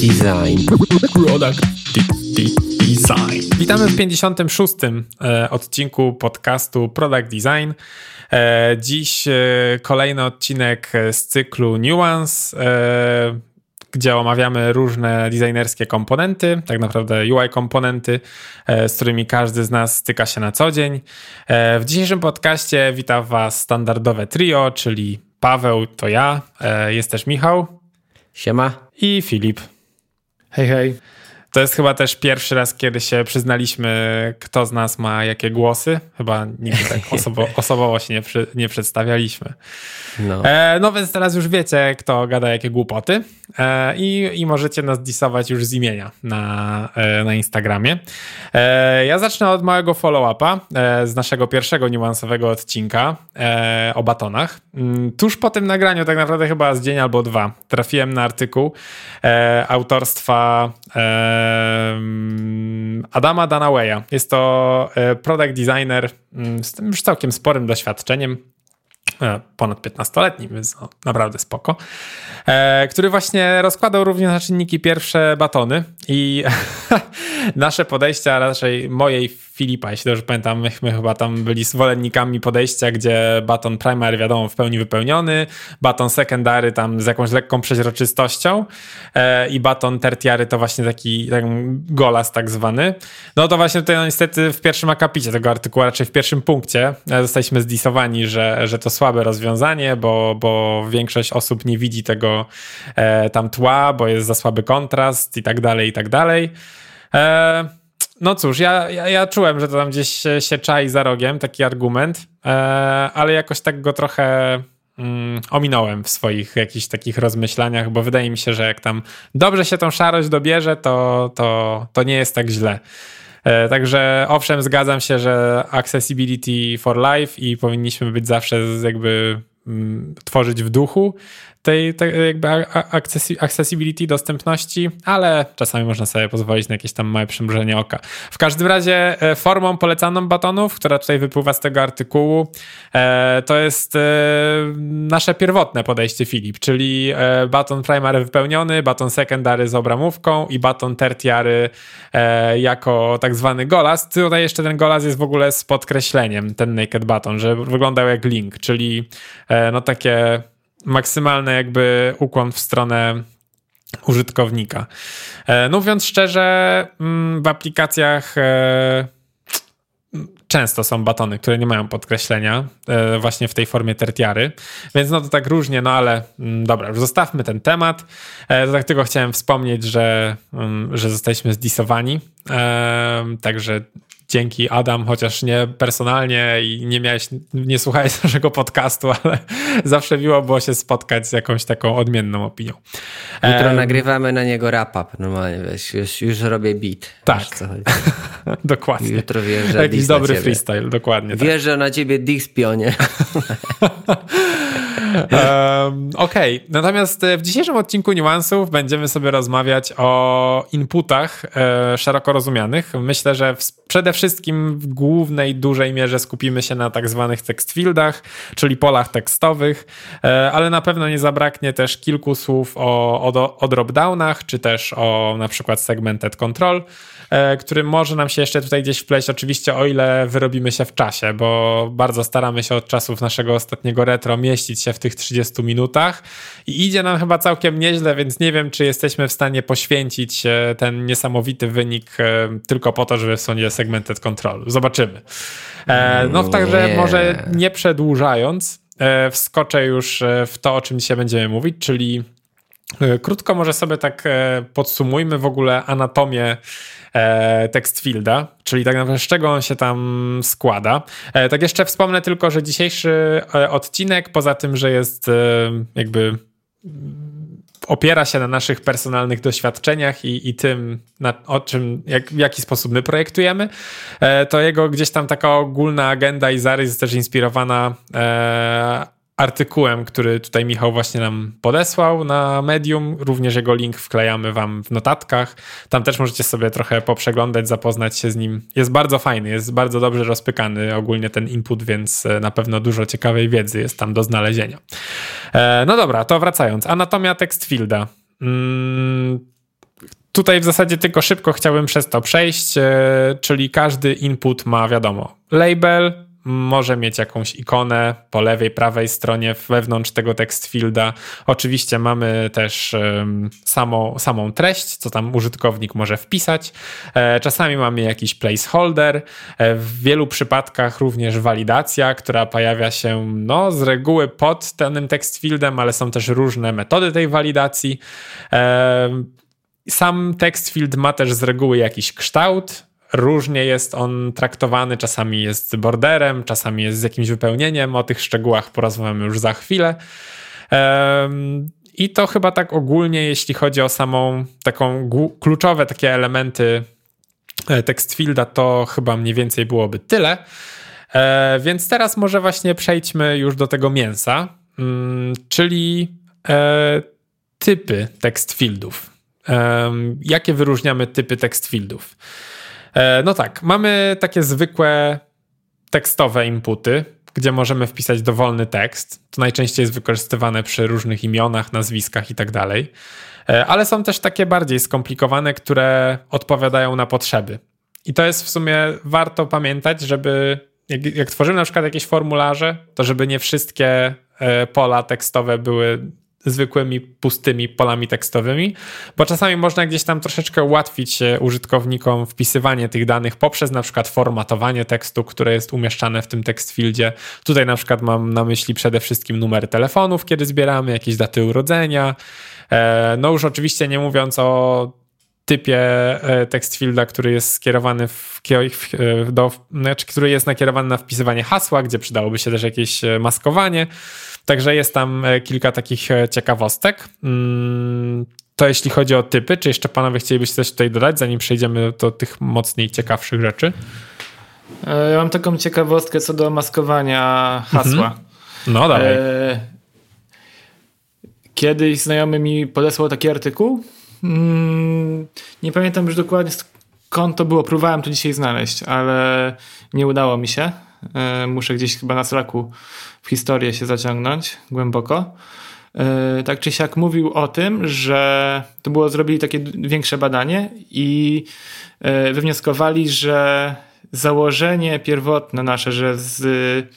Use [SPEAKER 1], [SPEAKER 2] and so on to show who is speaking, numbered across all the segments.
[SPEAKER 1] Design.
[SPEAKER 2] Product Design. Witamy w 56. E, odcinku podcastu Product Design. E, dziś e, kolejny odcinek z cyklu Nuance gdzie omawiamy różne designerskie komponenty, tak naprawdę UI komponenty, z którymi każdy z nas styka się na co dzień. W dzisiejszym podcaście witam Was standardowe trio, czyli Paweł to ja, jest też Michał.
[SPEAKER 1] Siema.
[SPEAKER 2] I Filip.
[SPEAKER 3] Hej, hej.
[SPEAKER 2] To jest chyba też pierwszy raz, kiedy się przyznaliśmy, kto z nas ma jakie głosy. Chyba nigdy tak osobo osobowo się nie, przy, nie przedstawialiśmy. No. E, no więc teraz już wiecie, kto gada jakie głupoty e, i, i możecie nas disować już z imienia na, e, na Instagramie. E, ja zacznę od małego follow-upa e, z naszego pierwszego niuansowego odcinka e, o batonach. Mm, tuż po tym nagraniu, tak naprawdę chyba z dzień albo dwa, trafiłem na artykuł autorstwa Adama Danawaya. Jest to product designer mm, z tym już całkiem sporym doświadczeniem E, ponad 15-letnim, więc no, naprawdę spoko, e, który właśnie rozkładał również na czynniki pierwsze batony i nasze podejścia, raczej mojej Filipa, jeśli dobrze pamiętam, my, my, chyba tam byli zwolennikami podejścia, gdzie baton primary wiadomo w pełni wypełniony, baton secondary tam z jakąś lekką przeźroczystością e, i baton tertiary to właśnie taki, taki golas tak zwany. No to właśnie tutaj no, niestety w pierwszym akapicie tego artykułu, raczej w pierwszym punkcie e, zostaliśmy zdisowani, że, że to słabe rozwiązanie, bo, bo większość osób nie widzi tego e, tam tła, bo jest za słaby kontrast i tak dalej, i tak dalej. E, no cóż, ja, ja, ja, czułem, że to tam gdzieś się, się czai za rogiem, taki argument, e, ale jakoś tak go trochę mm, ominąłem w swoich jakichś takich rozmyślaniach, bo wydaje mi się, że jak tam dobrze się tą szarość dobierze, to, to, to nie jest tak źle. E, także owszem, zgadzam się, że accessibility for life i powinniśmy być zawsze jakby mm, tworzyć w duchu, tej, tej jakby accessibility, dostępności, ale czasami można sobie pozwolić na jakieś tam małe przymrużenie oka. W każdym razie e, formą polecaną batonów, która tutaj wypływa z tego artykułu, e, to jest e, nasze pierwotne podejście Filip, czyli baton primary wypełniony, baton secondary z obramówką i baton tertiary jako tak zwany golas. Tutaj jeszcze ten golas jest w ogóle z podkreśleniem, ten naked baton, że wyglądał jak link, czyli no takie maksymalny jakby ukłon w stronę użytkownika. E, no mówiąc szczerze, mm, w aplikacjach e, często są batony, które nie mają podkreślenia e, właśnie w tej formie tertiary, więc no to tak różnie, no ale mm, dobra, już zostawmy ten temat. Tak tylko chciałem wspomnieć, że, mm, że zostaliśmy zdisowani, także dzięki Adam, chociaż nie personalnie i nie miałeś, nie słuchałeś naszego podcastu, ale zawsze miło było się spotkać z jakąś taką odmienną opinią.
[SPEAKER 1] Jutro um, nagrywamy na niego rap-up normalnie, wiesz, już, już robię beat.
[SPEAKER 2] Tak, dokładnie.
[SPEAKER 1] Jutro wjeżdża
[SPEAKER 2] Jakiś dobry freestyle, dokładnie.
[SPEAKER 1] Tak. Wjeżdża tak. na ciebie Dix pionie.
[SPEAKER 2] um, Okej, okay. natomiast e, w dzisiejszym odcinku Niuansów będziemy sobie rozmawiać o inputach e, szeroko rozumianych. Myślę, że w, przede wszystkim w głównej, dużej mierze skupimy się na tak zwanych text fieldach, czyli polach tekstowych, e, ale na pewno nie zabraknie też kilku słów o, o, o dropdownach, czy też o na przykład segmented control. E, który może nam się jeszcze tutaj gdzieś wpleść, oczywiście o ile wyrobimy się w czasie, bo bardzo staramy się od czasów naszego ostatniego retro mieścić się w tych 30 minutach i idzie nam chyba całkiem nieźle, więc nie wiem, czy jesteśmy w stanie poświęcić e, ten niesamowity wynik e, tylko po to, żeby w sądzie segmented control. Zobaczymy. No także może nie przedłużając, wskoczę już w to, o czym dzisiaj będziemy mówić, czyli krótko może sobie tak podsumujmy w ogóle anatomię e, text fielda, czyli tak naprawdę z czego on się tam składa. E, tak jeszcze wspomnę tylko, że dzisiejszy e, odcinek, poza tym, że jest jakby opiera się na naszych personalnych doświadczeniach i, i tym, na, o czym, jak, w jaki sposób my projektujemy, to jego gdzieś tam taka ogólna agenda i zarys jest też inspirowana artykułem, który tutaj Michał właśnie nam podesłał na Medium. Również jego link wklejamy wam w notatkach. Tam też możecie sobie trochę poprzeglądać, zapoznać się z nim. Jest bardzo fajny, jest bardzo dobrze rozpykany ogólnie ten input, więc e, na pewno dużo ciekawej wiedzy jest tam do znalezienia. E, no dobra, to wracając. Anatomia text fielda. Mm, tutaj w zasadzie tylko szybko chciałbym przez to przejść, e, czyli każdy input ma, wiadomo, label, może mieć jakąś ikonę po lewej, prawej stronie wewnątrz tego text fielda. Oczywiście mamy też samą, treść, co tam użytkownik może wpisać. E, czasami mamy jakiś placeholder. E, w wielu przypadkach również walidacja, która pojawia się no, z reguły pod danym text fieldem, ale są też różne metody tej walidacji. E, sam text field ma też z reguły jakiś kształt, Różnie jest on traktowany, czasami jest borderem, czasami jest z jakimś wypełnieniem. O tych szczegółach porozmawiamy już za chwilę. I to chyba tak ogólnie, jeśli chodzi o samą taką kluczowe takie elementy e, text fielda, to chyba mniej więcej byłoby tyle. E, więc teraz może właśnie przejdźmy już do tego mięsa, mm, czyli e, typy text fieldów. Jakie wyróżniamy typy text fieldów? E, no tak, mamy takie zwykłe tekstowe inputy, gdzie możemy wpisać dowolny tekst. To najczęściej jest wykorzystywane przy różnych imionach, nazwiskach i tak. E, ale są też takie bardziej skomplikowane, które odpowiadają na potrzeby. I to jest w sumie warto pamiętać, żeby jak, jak tworzymy na przykład jakieś formularze, to żeby nie wszystkie e, pola tekstowe były zwykłymi, pustymi polami tekstowymi, bo czasami można gdzieś tam troszeczkę ułatwić użytkownikom wpisywanie tych danych poprzez na przykład formatowanie tekstu, które jest umieszczane w tym text fieldzie. Tutaj na przykład mam na myśli przede wszystkim numer telefonów, kiedy zbieramy, jakieś daty urodzenia. E, no już oczywiście nie mówiąc o typie e, text fielda, który jest skierowany w, e, do, znaczy, który jest nakierowany na wpisywanie hasła, gdzie przydałoby się też jakieś maskowanie. Także jest tam e, kilka takich e, ciekawostek. Mm, to jeśli chodzi o typy, czy jeszcze panowie chcielibyście coś tutaj dodać, zanim przejdziemy do tych mocniej ciekawszych rzeczy?
[SPEAKER 3] E, ja mam taką ciekawostkę co do maskowania hasła. Mhm.
[SPEAKER 2] No dalej.
[SPEAKER 3] Kiedyś znajomy mi podesłał taki artykuł. Mm, nie pamiętam już dokładnie skąd to było. Próbowałem to dzisiaj znaleźć, ale nie udało mi się. Muszę gdzieś chyba na Slacku w historię się zaciągnąć głęboko. E, tak czy siak mówił o tym, że to było, zrobili takie większe badanie i e, wywnioskowali, że założenie pierwotne nasze, że z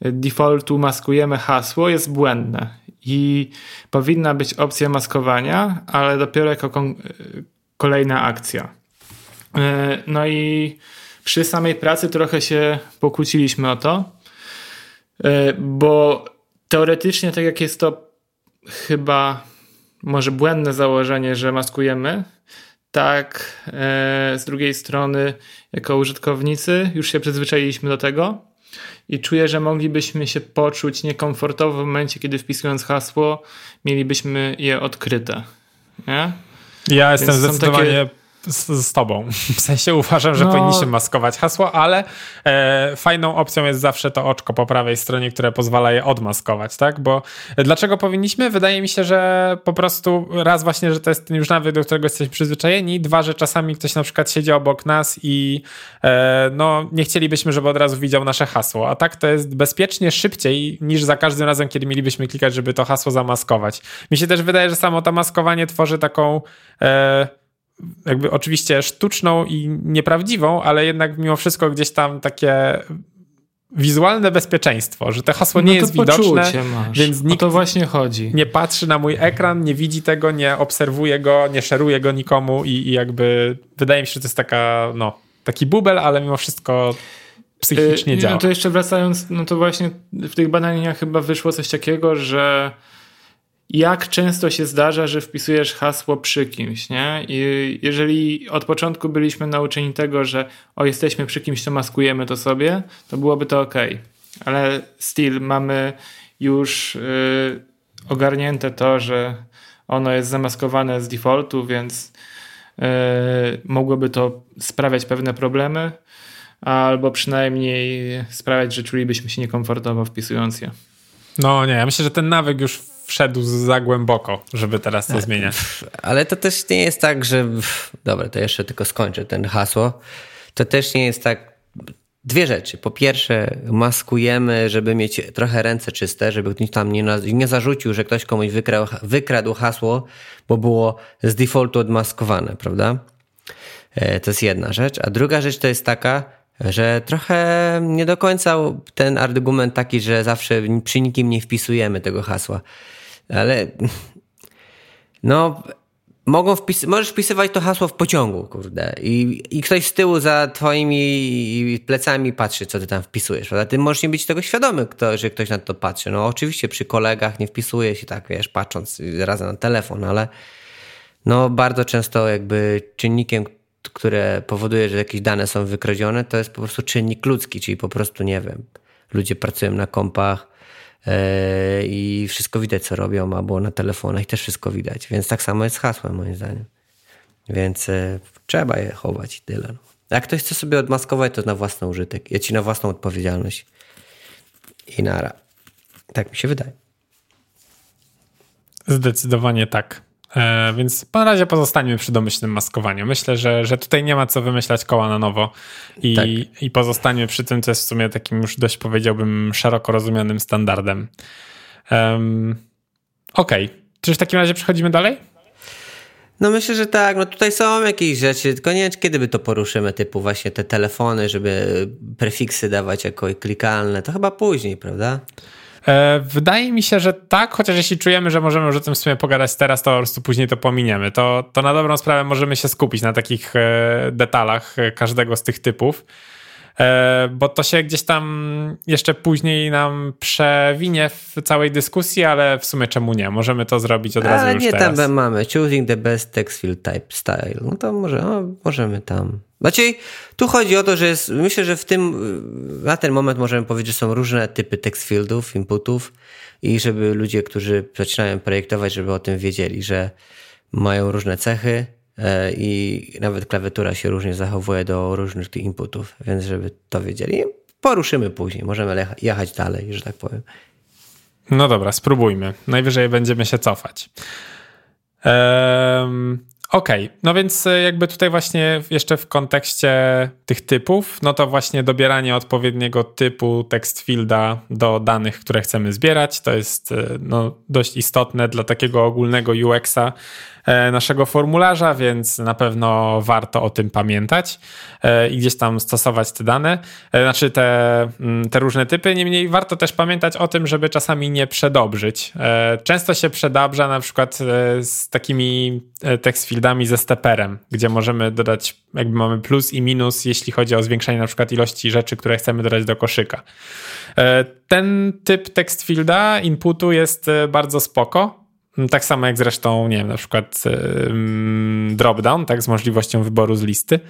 [SPEAKER 3] defaultu maskujemy hasło jest błędne i powinna być opcja maskowania, ale dopiero jako kolejna akcja. E, no i przy samej pracy trochę się pokłóciliśmy o to, E, bo teoretycznie, tak jak jest to chyba może błędne założenie, że maskujemy, tak e, z drugiej strony, jako użytkownicy, już się przyzwyczailiśmy do tego i czuję, że moglibyśmy się poczuć niekomfortowo w momencie, kiedy wpisując hasło, mielibyśmy je odkryte. Nie?
[SPEAKER 2] Ja jestem zdecydowanie takie z, z, tobą. W sensie uważam, że no. powinniśmy maskować hasło, ale e, fajną opcją jest zawsze to oczko po prawej stronie, które pozwala je odmaskować, tak? Bo dlaczego powinniśmy? Wydaje mi się, że po prostu raz właśnie, że to jest ten już nawyk, do którego jesteśmy przyzwyczajeni, dwa, że czasami ktoś na przykład siedzi obok nas i e, no nie chcielibyśmy, żeby od razu widział nasze hasło, a tak to jest bezpiecznie szybciej niż za każdym razem, kiedy mielibyśmy klikać, żeby to hasło zamaskować. Mi się też wydaje, że samo to maskowanie tworzy taką e, jakby oczywiście sztuczną i nieprawdziwą, ale jednak mimo wszystko gdzieś tam takie wizualne bezpieczeństwo, że to hasło no nie jest widoczne, więc nikt
[SPEAKER 3] to właśnie chodzi.
[SPEAKER 2] nie patrzy na mój ekran, nie widzi tego, nie obserwuje go, nie szeruje go nikomu i, i jakby wydaje mi się, że to jest taka, no, taki bubel, ale mimo wszystko psychicznie yy, działa.
[SPEAKER 3] No to jeszcze wracając, no to właśnie w tych badaniach chyba wyszło coś takiego, że jak często się zdarza, że wpisujesz hasło przy kimś, nie? I jeżeli od początku byliśmy nauczeni tego, że o, jesteśmy przy kimś, to maskujemy to sobie, to byłoby to ok. Ale still mamy już yy, ogarnięte to, że ono jest zamaskowane z defaultu, więc yy, mogłoby to sprawiać pewne problemy, albo przynajmniej sprawiać, że czulibyśmy się niekomfortowo wpisując je.
[SPEAKER 2] No nie, ja myślę, że ten nawyk już wszedł za głęboko, żeby teraz to tak. zmieniać.
[SPEAKER 1] Ale to też nie jest tak, że. Dobra, to jeszcze tylko skończę ten hasło. To też nie jest tak. dwie rzeczy. Po pierwsze, maskujemy, żeby mieć trochę ręce czyste, żeby ktoś tam nie, nie zarzucił, że ktoś komuś wykradł, wykradł hasło, bo było z defaultu odmaskowane, prawda? E, to jest jedna rzecz. A druga rzecz to jest taka, że trochę nie do końca ten argument taki, że zawsze przy nikim nie wpisujemy tego hasła. Ale no mogą wpis możesz wpisywać to hasło w pociągu, kurde. I, I ktoś z tyłu za twoimi plecami patrzy, co ty tam wpisujesz, prawda? Ty możesz nie być tego świadomy, kto, że ktoś na to patrzy. No oczywiście przy kolegach nie wpisuje się tak, wiesz, patrząc razem na telefon, ale no bardzo często jakby czynnikiem, które powoduje, że jakieś dane są wykradzione, to jest po prostu czynnik ludzki, czyli po prostu, nie wiem, ludzie pracują na kompach, E, i wszystko widać, co robią, albo na telefonach też wszystko widać. Więc tak samo jest z hasłem, moim zdaniem. Więc e, trzeba je chować i tyle. No. Jak ktoś chce sobie odmaskować, to na własny użytek. Ja ci na własną odpowiedzialność. I nara. Tak mi się wydaje.
[SPEAKER 2] Zdecydowanie tak. E, więc na razie pozostańmy przy domyślnym maskowaniu. Myślę, że, że tutaj nie ma co wymyślać koła na nowo i, tak. i pozostańmy przy tym, co jest w sumie takim już dość powiedziałbym szeroko rozumianym standardem. Um, Okej, okay. czy w takim razie przechodzimy dalej?
[SPEAKER 1] No myślę, że tak. No tutaj są jakieś rzeczy, tylko nie wiem, kiedy by to poruszymy, typu właśnie te telefony, żeby prefiksy dawać jako klikalne. To chyba później, prawda?
[SPEAKER 2] E, wydaje mi się, że tak, chociaż jeśli czujemy, że możemy już o tym w sumie pogadać teraz, to po prostu później to pominiemy. To, to na dobrą sprawę możemy się skupić na takich e, detalach e, każdego z tych typów. E, bo to się gdzieś tam jeszcze później nam przewinie w całej dyskusji, ale w sumie czemu nie? Możemy to zrobić od razu ale już nie
[SPEAKER 1] teraz. tam mamy choosing the best text field type style. No to może, no, możemy tam. Znaczy, tu chodzi o to, że jest, myślę, że w tym, na ten moment możemy powiedzieć, że są różne typy text fieldów, inputów i żeby ludzie, którzy zaczynają projektować, żeby o tym wiedzieli, że mają różne cechy, i nawet klawiatura się różnie zachowuje do różnych tych inputów, więc żeby to wiedzieli, poruszymy później, możemy jechać dalej, że tak powiem.
[SPEAKER 2] No dobra, spróbujmy. Najwyżej będziemy się cofać. Um, Okej, okay. no więc e, jakby tutaj właśnie jeszcze w kontekście tych typów, no to właśnie dobieranie odpowiedniego typu text fielda do danych, które chcemy zbierać, to jest e, no, dość istotne dla takiego ogólnego UX-a, E, naszego formularza, więc na pewno warto o tym pamiętać e, i gdzieś tam stosować te dane, e, znaczy te, mm, te różne typy. Niemniej warto też pamiętać o tym, żeby czasami nie przedobrzyć. Często się przedabrza na przykład z takimi text fieldami ze steperem, gdzie możemy dodać, jakby mamy plus i minus, jeśli chodzi o zwiększanie na przykład ilości rzeczy, które chcemy dodać do koszyka. Ten typ text fielda inputu jest bardzo spoko, tak samo jak zresztą, nie wiem, na przykład yy, dropdown, tak, z możliwością wyboru z listy.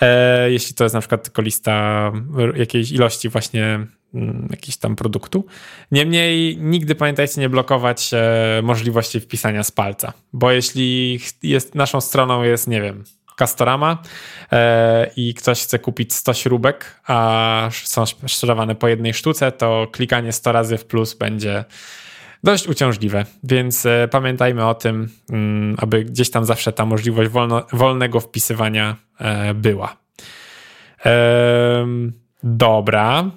[SPEAKER 2] E, jeśli to jest na przykład tylko lista jakiejś ilości właśnie mm, jakiś tam produktu. Niemniej nigdy pamiętajcie nie blokować e, możliwości wpisania z palca, bo jeśli jest naszą stroną jest, nie wiem, Castorama e, i ktoś chce kupić 100 śrubek, a są sprzedawane po jednej sztuce, to klikanie 100 razy w plus będzie dość uciążliwe, więc e, pamiętajmy o tym, mm, aby gdzieś tam zawsze ta możliwość wolno, wolnego wpisywania e, była. Dobra.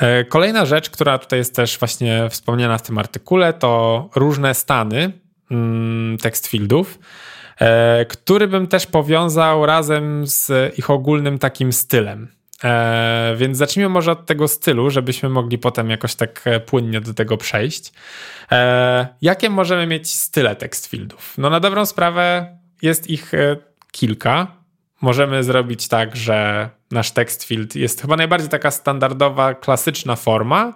[SPEAKER 2] E, kolejna rzecz, która tutaj jest też właśnie wspomniana w tym artykule, to różne stany mm, text fieldów, który bym też powiązał razem z ich ogólnym takim stylem. E, więc zacznijmy może od tego stylu, żebyśmy mogli potem jakoś tak e, płynnie do tego przejść. E, jakie możemy mieć style text fieldów? No na dobrą sprawę jest ich e, kilka. Możemy zrobić tak, że nasz text field jest chyba najbardziej taka standardowa, klasyczna forma.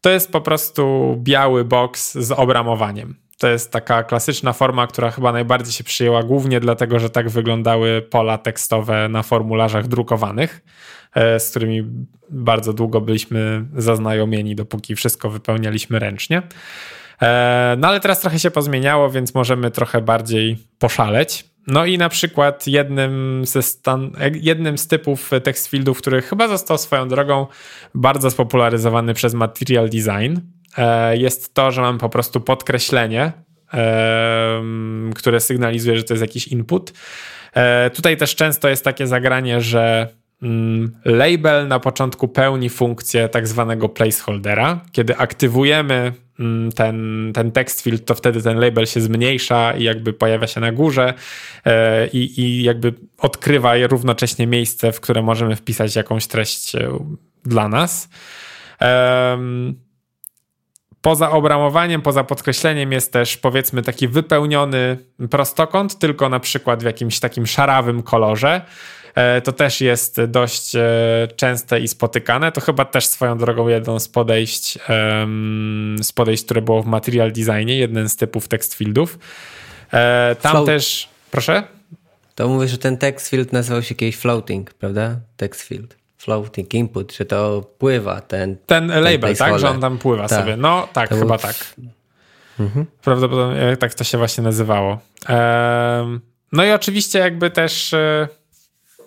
[SPEAKER 2] To jest po prostu biały box z obramowaniem. To jest taka klasyczna forma, która chyba najbardziej się przyjęła, głównie dlatego, że tak wyglądały pola tekstowe na formularzach drukowanych. E, z którymi bardzo długo byliśmy zaznajomieni, dopóki wszystko wypełnialiśmy ręcznie. E, no ale teraz trochę się pozmieniało, więc możemy trochę bardziej poszaleć. No i na przykład jednym, ze stan, jednym z typów text który chyba został swoją drogą bardzo spopularyzowany przez Material Design, jest to, że mam po prostu podkreślenie, które sygnalizuje, że to jest jakiś input. Tutaj też często jest takie zagranie, że mm, label na początku pełni funkcję tak zwanego placeholdera. Kiedy aktywujemy mm, ten, ten text field, to wtedy ten label się zmniejsza i jakby pojawia się na górze e, i, i jakby odkrywa równocześnie miejsce, w które możemy wpisać jakąś treść e, dla nas. Poza obramowaniem, poza podkreśleniem jest też powiedzmy taki wypełniony prostokąt, tylko na przykład w jakimś takim szarawym kolorze. E, to też jest dość e, częste i spotykane. To chyba też swoją drogą jedno z podejść, z podejść, które było w material designie, jeden z typów text fieldów. E, tam Float. też, proszę?
[SPEAKER 1] To mówisz, że ten text field nazywał się kiedyś floating, prawda? Text field floating input, że to pływa ten.
[SPEAKER 2] Ten, ten label, tak? Że on tam pływa tak. sobie. No tak, to chyba był... tak. Mhm. Prawdopodobnie tak to się właśnie nazywało. no i oczywiście jakby też e,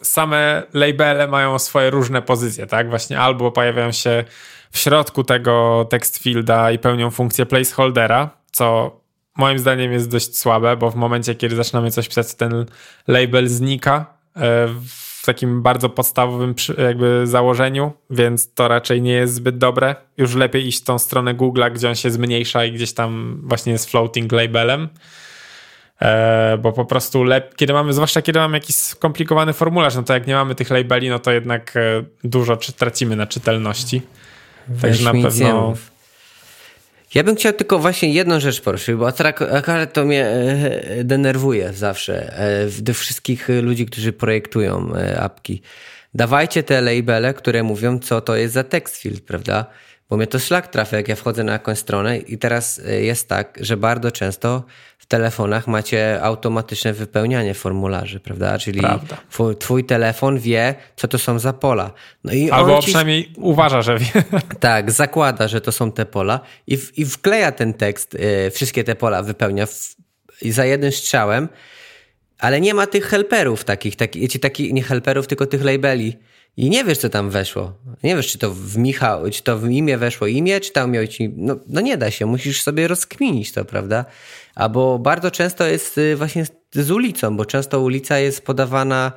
[SPEAKER 2] same labele mają swoje różne pozycje, tak? Właśnie albo pojawiają się w środku tego text fielda i pełnią funkcję placeholdera, co moim zdaniem jest dość słabe, bo w momencie, kiedy zaczynamy coś pisać, ten label znika e, w w takim bardzo podstawowym jakby założeniu, więc to raczej nie jest zbyt dobre. Już lepiej iść w tą stronę Google'a, gdzie on się zmniejsza i gdzieś tam właśnie jest floating labelem. E, bo po prostu lep- kiedy mamy, zwłaszcza kiedy mamy jakiś skomplikowany formularz, no to jak nie mamy tych labeli, no to jednak e, dużo czy tracimy na czytelności.
[SPEAKER 1] Także na pewno. Ja bym chciał tylko właśnie jedną rzecz poruszyć, bo akurat to mnie e, denerwuje zawsze e, do wszystkich ludzi, którzy projektują e, apki. Dawajcie te labele, które mówią, co to jest za text field, prawda? Bo mnie to szlak trafia, jak ja wchodzę na jakąś stronę i teraz jest tak, że bardzo często telefonach macie automatyczne wypełnianie formularzy, prawda? Czyli twój, twój, telefon wie, co to są za pola.
[SPEAKER 2] No i Albo ci... przynajmniej uważa, że wie.
[SPEAKER 1] Tak, zakłada, że to są te pola i, w, i wkleja ten tekst, yy, wszystkie te pola wypełnia w, za jednym strzałem, ale nie ma tych helperów takich, taki, taki, nie helperów, tylko tych labeli. I nie wiesz, co tam weszło. Nie wiesz, czy to w Michał, czy to w imię weszło imię, czy tam miał ci. No, no nie da się, musisz sobie rozkminić to, prawda? Albo bardzo często jest y, właśnie z ulicą, bo często ulica jest podawana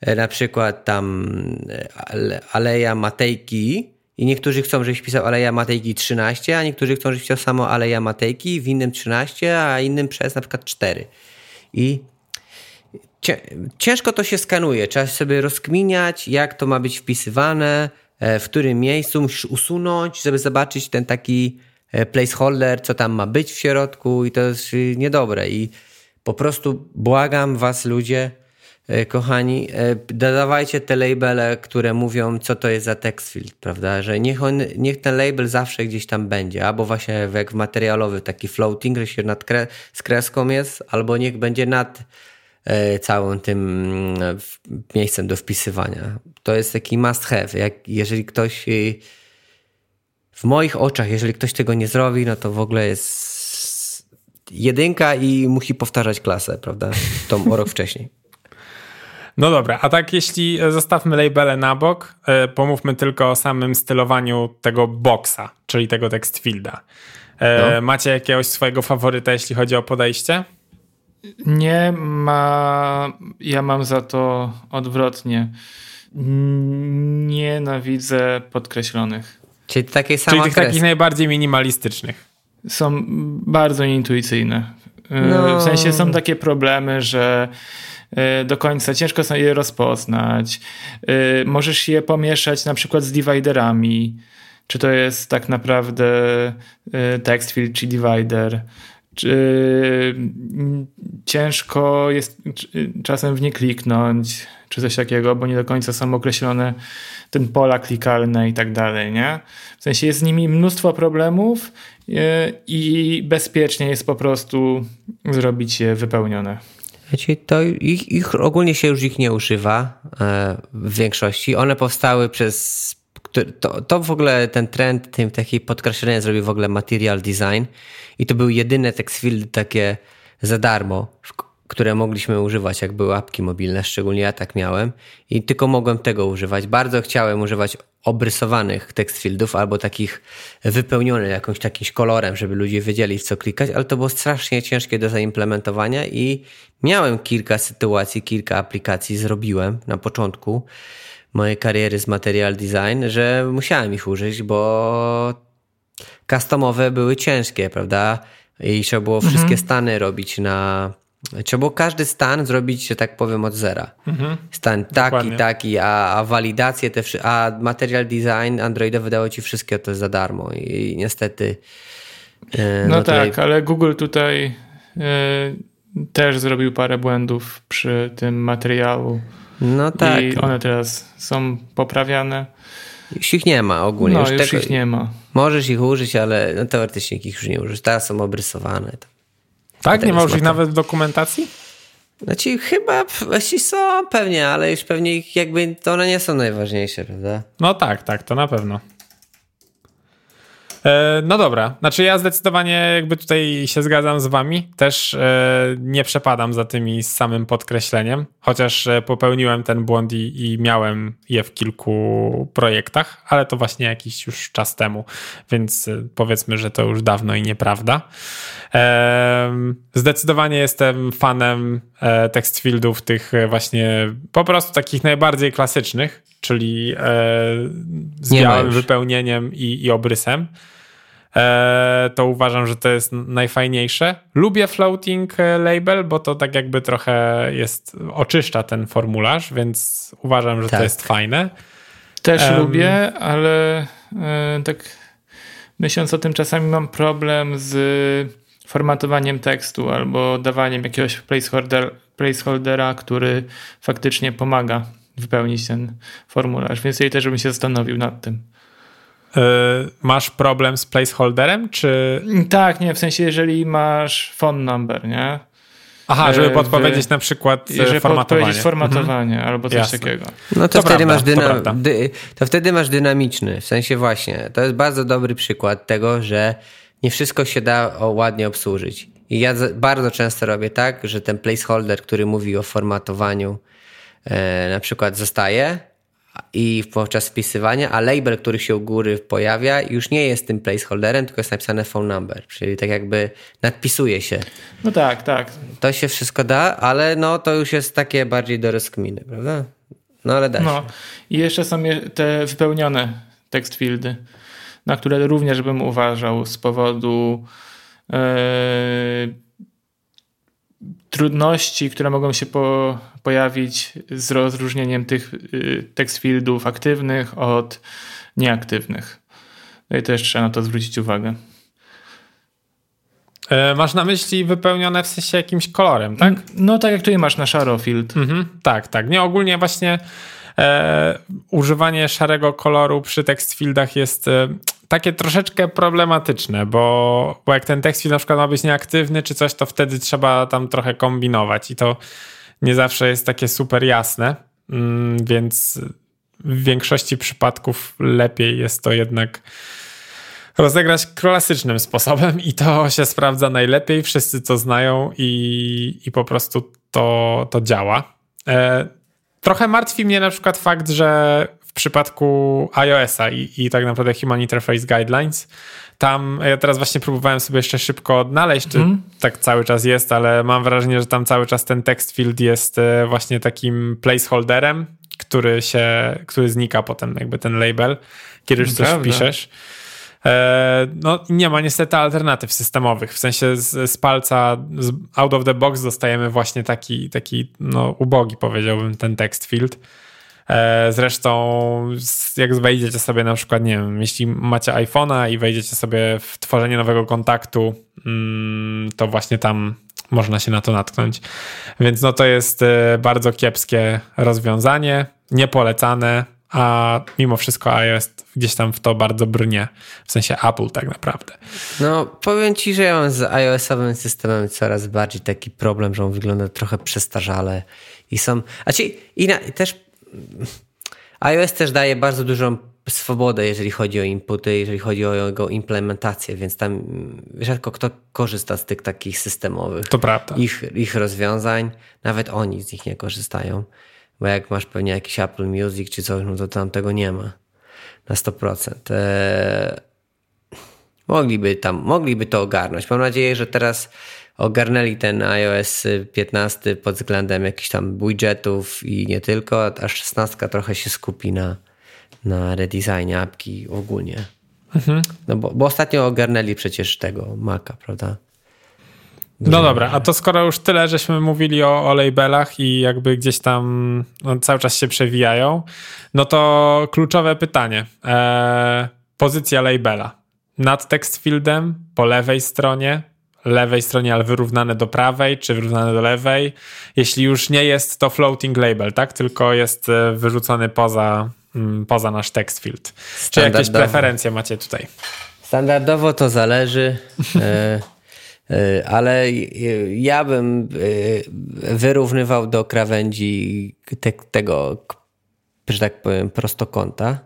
[SPEAKER 1] e, na przykład tam e, Aleja Matejki i niektórzy chcą, żebyś pisał Aleja Matejki 13, a niektórzy chcą, żebyś pisał samo Aleja Matejki, w innym 13, a innym przez na przykład 4. I ciężko to się skanuje. Trzeba sobie rozkminiać, jak to ma być wpisywane, e, w którym miejscu musisz usunąć, żeby zobaczyć ten taki E, placeholder, co tam ma być w środku i to jest niedobre. I po prostu błagam was ludzie, e, kochani, dodawajcie te labele, które mówią, co to jest za text field, prawda? Że niech, on, niech ten label zawsze gdzieś tam będzie, albo właśnie jak materialowy taki floating, że się nad kre, z kreską jest, albo niech będzie nad całym tym mm, miejscem do wpisywania. To jest taki must have. Jak, jeżeli ktoś y, w moich oczach, jeżeli ktoś tego nie zrobi, no to w ogóle jest jedynka i musi powtarzać klasę, prawda? Tą o rok wcześniej.
[SPEAKER 2] No dobra, a tak jeśli zostawmy labele na bok, e, pomówmy tylko o samym stylowaniu tego boxa, czyli tego text fielda. E, no. Macie jakiegoś swojego faworyta, jeśli chodzi o podejście?
[SPEAKER 3] Nie ma. Ja mam za to odwrotnie. Nienawidzę podkreślonych.
[SPEAKER 1] Czyli takie same.
[SPEAKER 2] Czyli tych takich najbardziej minimalistycznych.
[SPEAKER 3] Są bardzo nieintuicyjne. No. W sensie są takie problemy, że e, do końca ciężko sobie je rozpoznać. E, możesz je pomieszać na przykład z dividerami. Czy to jest tak naprawdę text field czy divider. Czy ciężko jest czasem w nie kliknąć, czy coś takiego, bo nie do końca są określone ten pola klikalne i tak dalej, nie? W sensie jest z nimi mnóstwo problemów e, i bezpiecznie jest po prostu zrobić je wypełnione.
[SPEAKER 1] Wiecie, to ich, ich ogólnie się już ich nie używa e, w większości. One powstały przez to, to w ogóle ten trend tym takiej podkreślenia zrobił w ogóle material design i to był jedyne text field takie za darmo, które mogliśmy używać, jak były apki mobilne, szczególnie ja tak miałem i tylko mogłem tego używać. Bardzo chciałem używać obrysowanych text fieldów albo takich wypełnionych jakimś takim kolorem, żeby ludzie wiedzieli w co klikać, ale to było strasznie ciężkie do zaimplementowania i miałem kilka sytuacji, kilka aplikacji zrobiłem na początku, mojej kariery z material design, że musiałem ich użyć, bo customowe były ciężkie, prawda? I trzeba było wszystkie mhm. stany robić na. Trzeba było każdy stan zrobić, że tak powiem, od zera. Mhm. Stan taki, Dokładnie. taki, a, a walidacje, te, a material design Androida wydało ci wszystkie to za darmo. I, niestety.
[SPEAKER 3] E, no, no tak, tutaj... ale Google tutaj e, też zrobił parę błędów przy tym materiału.
[SPEAKER 1] No tak.
[SPEAKER 3] I one teraz są poprawiane.
[SPEAKER 1] Już ich nie ma ogólnie.
[SPEAKER 3] No, już, już tego, ich nie ma.
[SPEAKER 1] Możesz ich użyć, ale no, teoretycznie ich już nie użyć. Teraz są obrysowane.
[SPEAKER 2] Tak? Nie ma już ich nawet w dokumentacji?
[SPEAKER 1] Znaczy chyba właściwie są pewnie, ale już pewnie ich jakby to one nie są najważniejsze, prawda?
[SPEAKER 2] No tak, tak, to na pewno. E, no dobra, znaczy ja zdecydowanie jakby tutaj się zgadzam z wami, też e, nie przepadam za tymi z samym podkreśleniem, chociaż e, popełniłem ten błąd i, i miałem je w kilku projektach, ale to właśnie jakiś już czas temu, więc powiedzmy, że to już dawno i nieprawda. Zdecydowanie jestem fanem text fieldów tych właśnie po prostu takich najbardziej klasycznych, czyli z białym wypełnieniem i, i obrysem. E, to uważam, że to jest najfajniejsze. Lubię floating e, label, bo to tak jakby trochę jest, oczyszcza ten formularz, więc uważam, że tak. to jest fajne.
[SPEAKER 3] Też um, lubię, ale e, tak myśląc o tym, czasami mam problem z formatowaniem tekstu albo dawaniem jakiegoś placeholder, placeholdera, który faktycznie pomaga wypełnić ten formularz. Więc ja też bym się zastanowił nad tym.
[SPEAKER 2] E, masz problem z placeholderem, czy...
[SPEAKER 3] Tak, nie, w sensie jeżeli masz phone number, nie?
[SPEAKER 2] Aha, żeby e, podpowiedzieć w, na przykład e, żeby formatowanie.
[SPEAKER 3] formatowanie mhm. albo coś Jasne. takiego.
[SPEAKER 1] No to, to wtedy prawda, masz dyna- to, dy- to wtedy masz dynamiczny, w sensie właśnie, to jest bardzo dobry przykład tego, że nie wszystko się da ładnie obsłużyć. I ja bardzo często robię tak, że ten placeholder, który mówi o formatowaniu, e, na przykład zostaje, i podczas wpisywania, a label, który się u góry pojawia, już nie jest tym placeholderem, tylko jest napisane phone number, czyli tak jakby nadpisuje się.
[SPEAKER 3] No tak, tak.
[SPEAKER 1] To się wszystko da, ale no to już jest takie bardziej do rozkminy, prawda? No ale da no.
[SPEAKER 3] I jeszcze są te wypełnione text fieldy, na które również bym uważał z powodu yy, trudności, które mogą się po, pojawić z rozróżnieniem tych y, text fieldów aktywnych od nieaktywnych. No i też trzeba na to zwrócić uwagę.
[SPEAKER 2] E, masz na myśli wypełnione w sensie jakimś kolorem, tak?
[SPEAKER 3] No tak jak tutaj masz na szaro field.
[SPEAKER 2] Mhm, tak, tak. Nie, ogólnie właśnie e, używanie szarego koloru przy text fieldach jest e, takie troszeczkę problematyczne, bo, bo jak ten field na przykład ma być nieaktywny czy coś, to wtedy trzeba tam trochę kombinować i to nie zawsze jest takie super jasne, mm, więc w większości przypadków lepiej jest to jednak rozegrać klasycznym sposobem i to się sprawdza najlepiej, wszyscy to znają i, i po prostu to, to działa. E, trochę martwi mnie na przykład fakt, że przypadku iOS-a i, i tak naprawdę Human Interface Guidelines tam ja teraz właśnie próbowałem sobie jeszcze szybko odnaleźć, czy mm. tak cały czas jest, ale mam wrażenie, że tam cały czas ten text field jest e, właśnie takim placeholderem, który się, który znika potem jakby ten label, kiedy już coś wpiszesz. E, no nie ma niestety alternatyw systemowych, w sensie z, z palca, z out of the box dostajemy właśnie taki, taki no ubogi powiedziałbym ten text field. E, zresztą, jak wejdziecie sobie na przykład, nie wiem, jeśli macie iPhone'a i wejdziecie sobie w tworzenie nowego kontaktu, mm, to właśnie tam można się na to natknąć. Więc no to jest e, bardzo kiepskie rozwiązanie, niepolecane, a mimo wszystko iOS gdzieś tam w to bardzo brnie, w sensie Apple tak naprawdę.
[SPEAKER 1] No, powiem ci, że ja mam z iOS-owym systemem coraz bardziej taki problem, że on wygląda trochę przestarzale i są, a ci, i, na, też iOS też daje bardzo dużą swobodę, jeżeli chodzi o inputy, jeżeli chodzi o jego implementację, więc tam rzadko kto korzysta z tych takich systemowych.
[SPEAKER 2] To prawda.
[SPEAKER 1] Ich, ich rozwiązań, nawet oni z nich nie korzystają, bo jak masz pewnie jakiś Apple Music czy coś, no to tam tego nie ma na 100%. Eee, mogliby tam, mogliby to ogarnąć. Mam nadzieję, że teraz ogarnęli ten iOS 15 pod względem jakichś tam widgetów i nie tylko, a 16 trochę się skupi na, na redesignie apki ogólnie. Mhm. No bo, bo ostatnio ogarnęli przecież tego Maca, prawda?
[SPEAKER 2] No dobra, a to skoro już tyle, żeśmy mówili o, o labelach i jakby gdzieś tam no, cały czas się przewijają, no to kluczowe pytanie. Eee, pozycja labela. Nad text fieldem, po lewej stronie, lewej stronie, ale wyrównane do prawej, czy wyrównane do lewej. Jeśli już nie jest to floating label, tak? Tylko jest e, wyrzucony poza, mm, poza nasz text field. Czy jakieś preferencje macie tutaj?
[SPEAKER 1] Standardowo to zależy. E, E, ale ja bym wyrównywał do krawędzi te, tego, że tak powiem, prostokąta,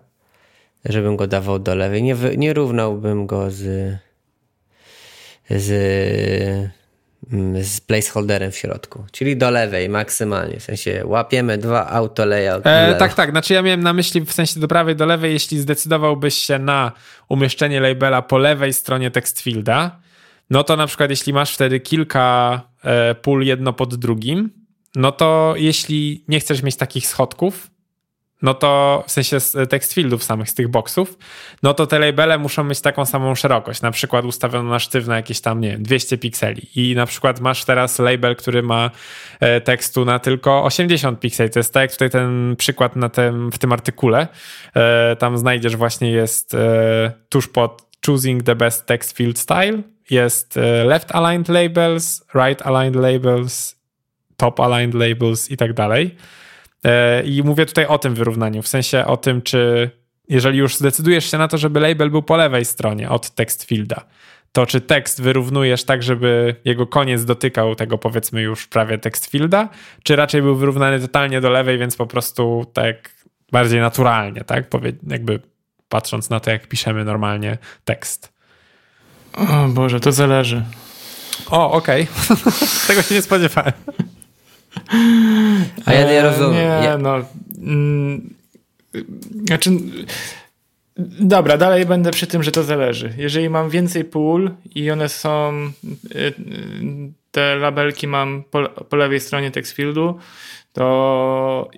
[SPEAKER 1] żebym go dawał do lewej. Nie, nie równałbym go z, z, mm, z placeholderem w środku, czyli do lewej maksymalnie. W sensie łapiemy dwa auto layout.
[SPEAKER 2] E, tak, tak. Znaczy ja miałem na myśli w sensie do prawej, do lewej, jeśli zdecydowałbyś się na umieszczenie labela po lewej stronie text fielda, no to na przykład jeśli masz wtedy kilka e, pól jedno pod drugim, no to jeśli nie chcesz mieć takich schodków, no to w sensie z text fieldów samych, z tych boxów, no to te labele muszą mieć taką samą szerokość, na przykład ustawioną na sztywno jakieś tam, nie wiem, 200 pikseli. I na przykład masz teraz label, który ma e, tekstu na tylko 80 pikseli, to jest tak jak tutaj ten przykład na tym, w tym artykule, e, tam znajdziesz właśnie jest tuż pod choosing the best text field style, jest e, left aligned labels, right aligned labels, top aligned labels i tak dalej. E, I mówię tutaj o tym wyrównaniu, w sensie o tym, czy jeżeli już zdecydujesz się na to, żeby label był po lewej stronie od text fielda, to czy tekst wyrównujesz tak, żeby jego koniec dotykał tego powiedzmy już prawie text fielda, czy raczej był wyrównany totalnie do lewej, więc po prostu tak bardziej naturalnie, tak? Jakby patrząc na to, jak piszemy normalnie tekst.
[SPEAKER 3] O Boże, to zależy.
[SPEAKER 2] O, okej. Okay. Tego się nie spodziewałem.
[SPEAKER 1] A ja nie rozumiem.
[SPEAKER 3] Nie,
[SPEAKER 1] ja...
[SPEAKER 3] no. Mm, znaczy. Dobra, dalej będę przy tym, że to zależy. Jeżeli mam więcej pól i one są. Y, y, te labelki mam po, po lewej stronie textfieldu, to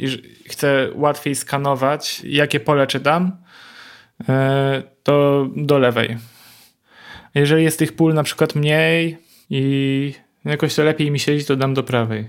[SPEAKER 3] chcę łatwiej skanować, jakie pole czytam, y, to do lewej jeżeli jest tych pól na przykład mniej i jakoś to lepiej mi siedzi, to dam do prawej.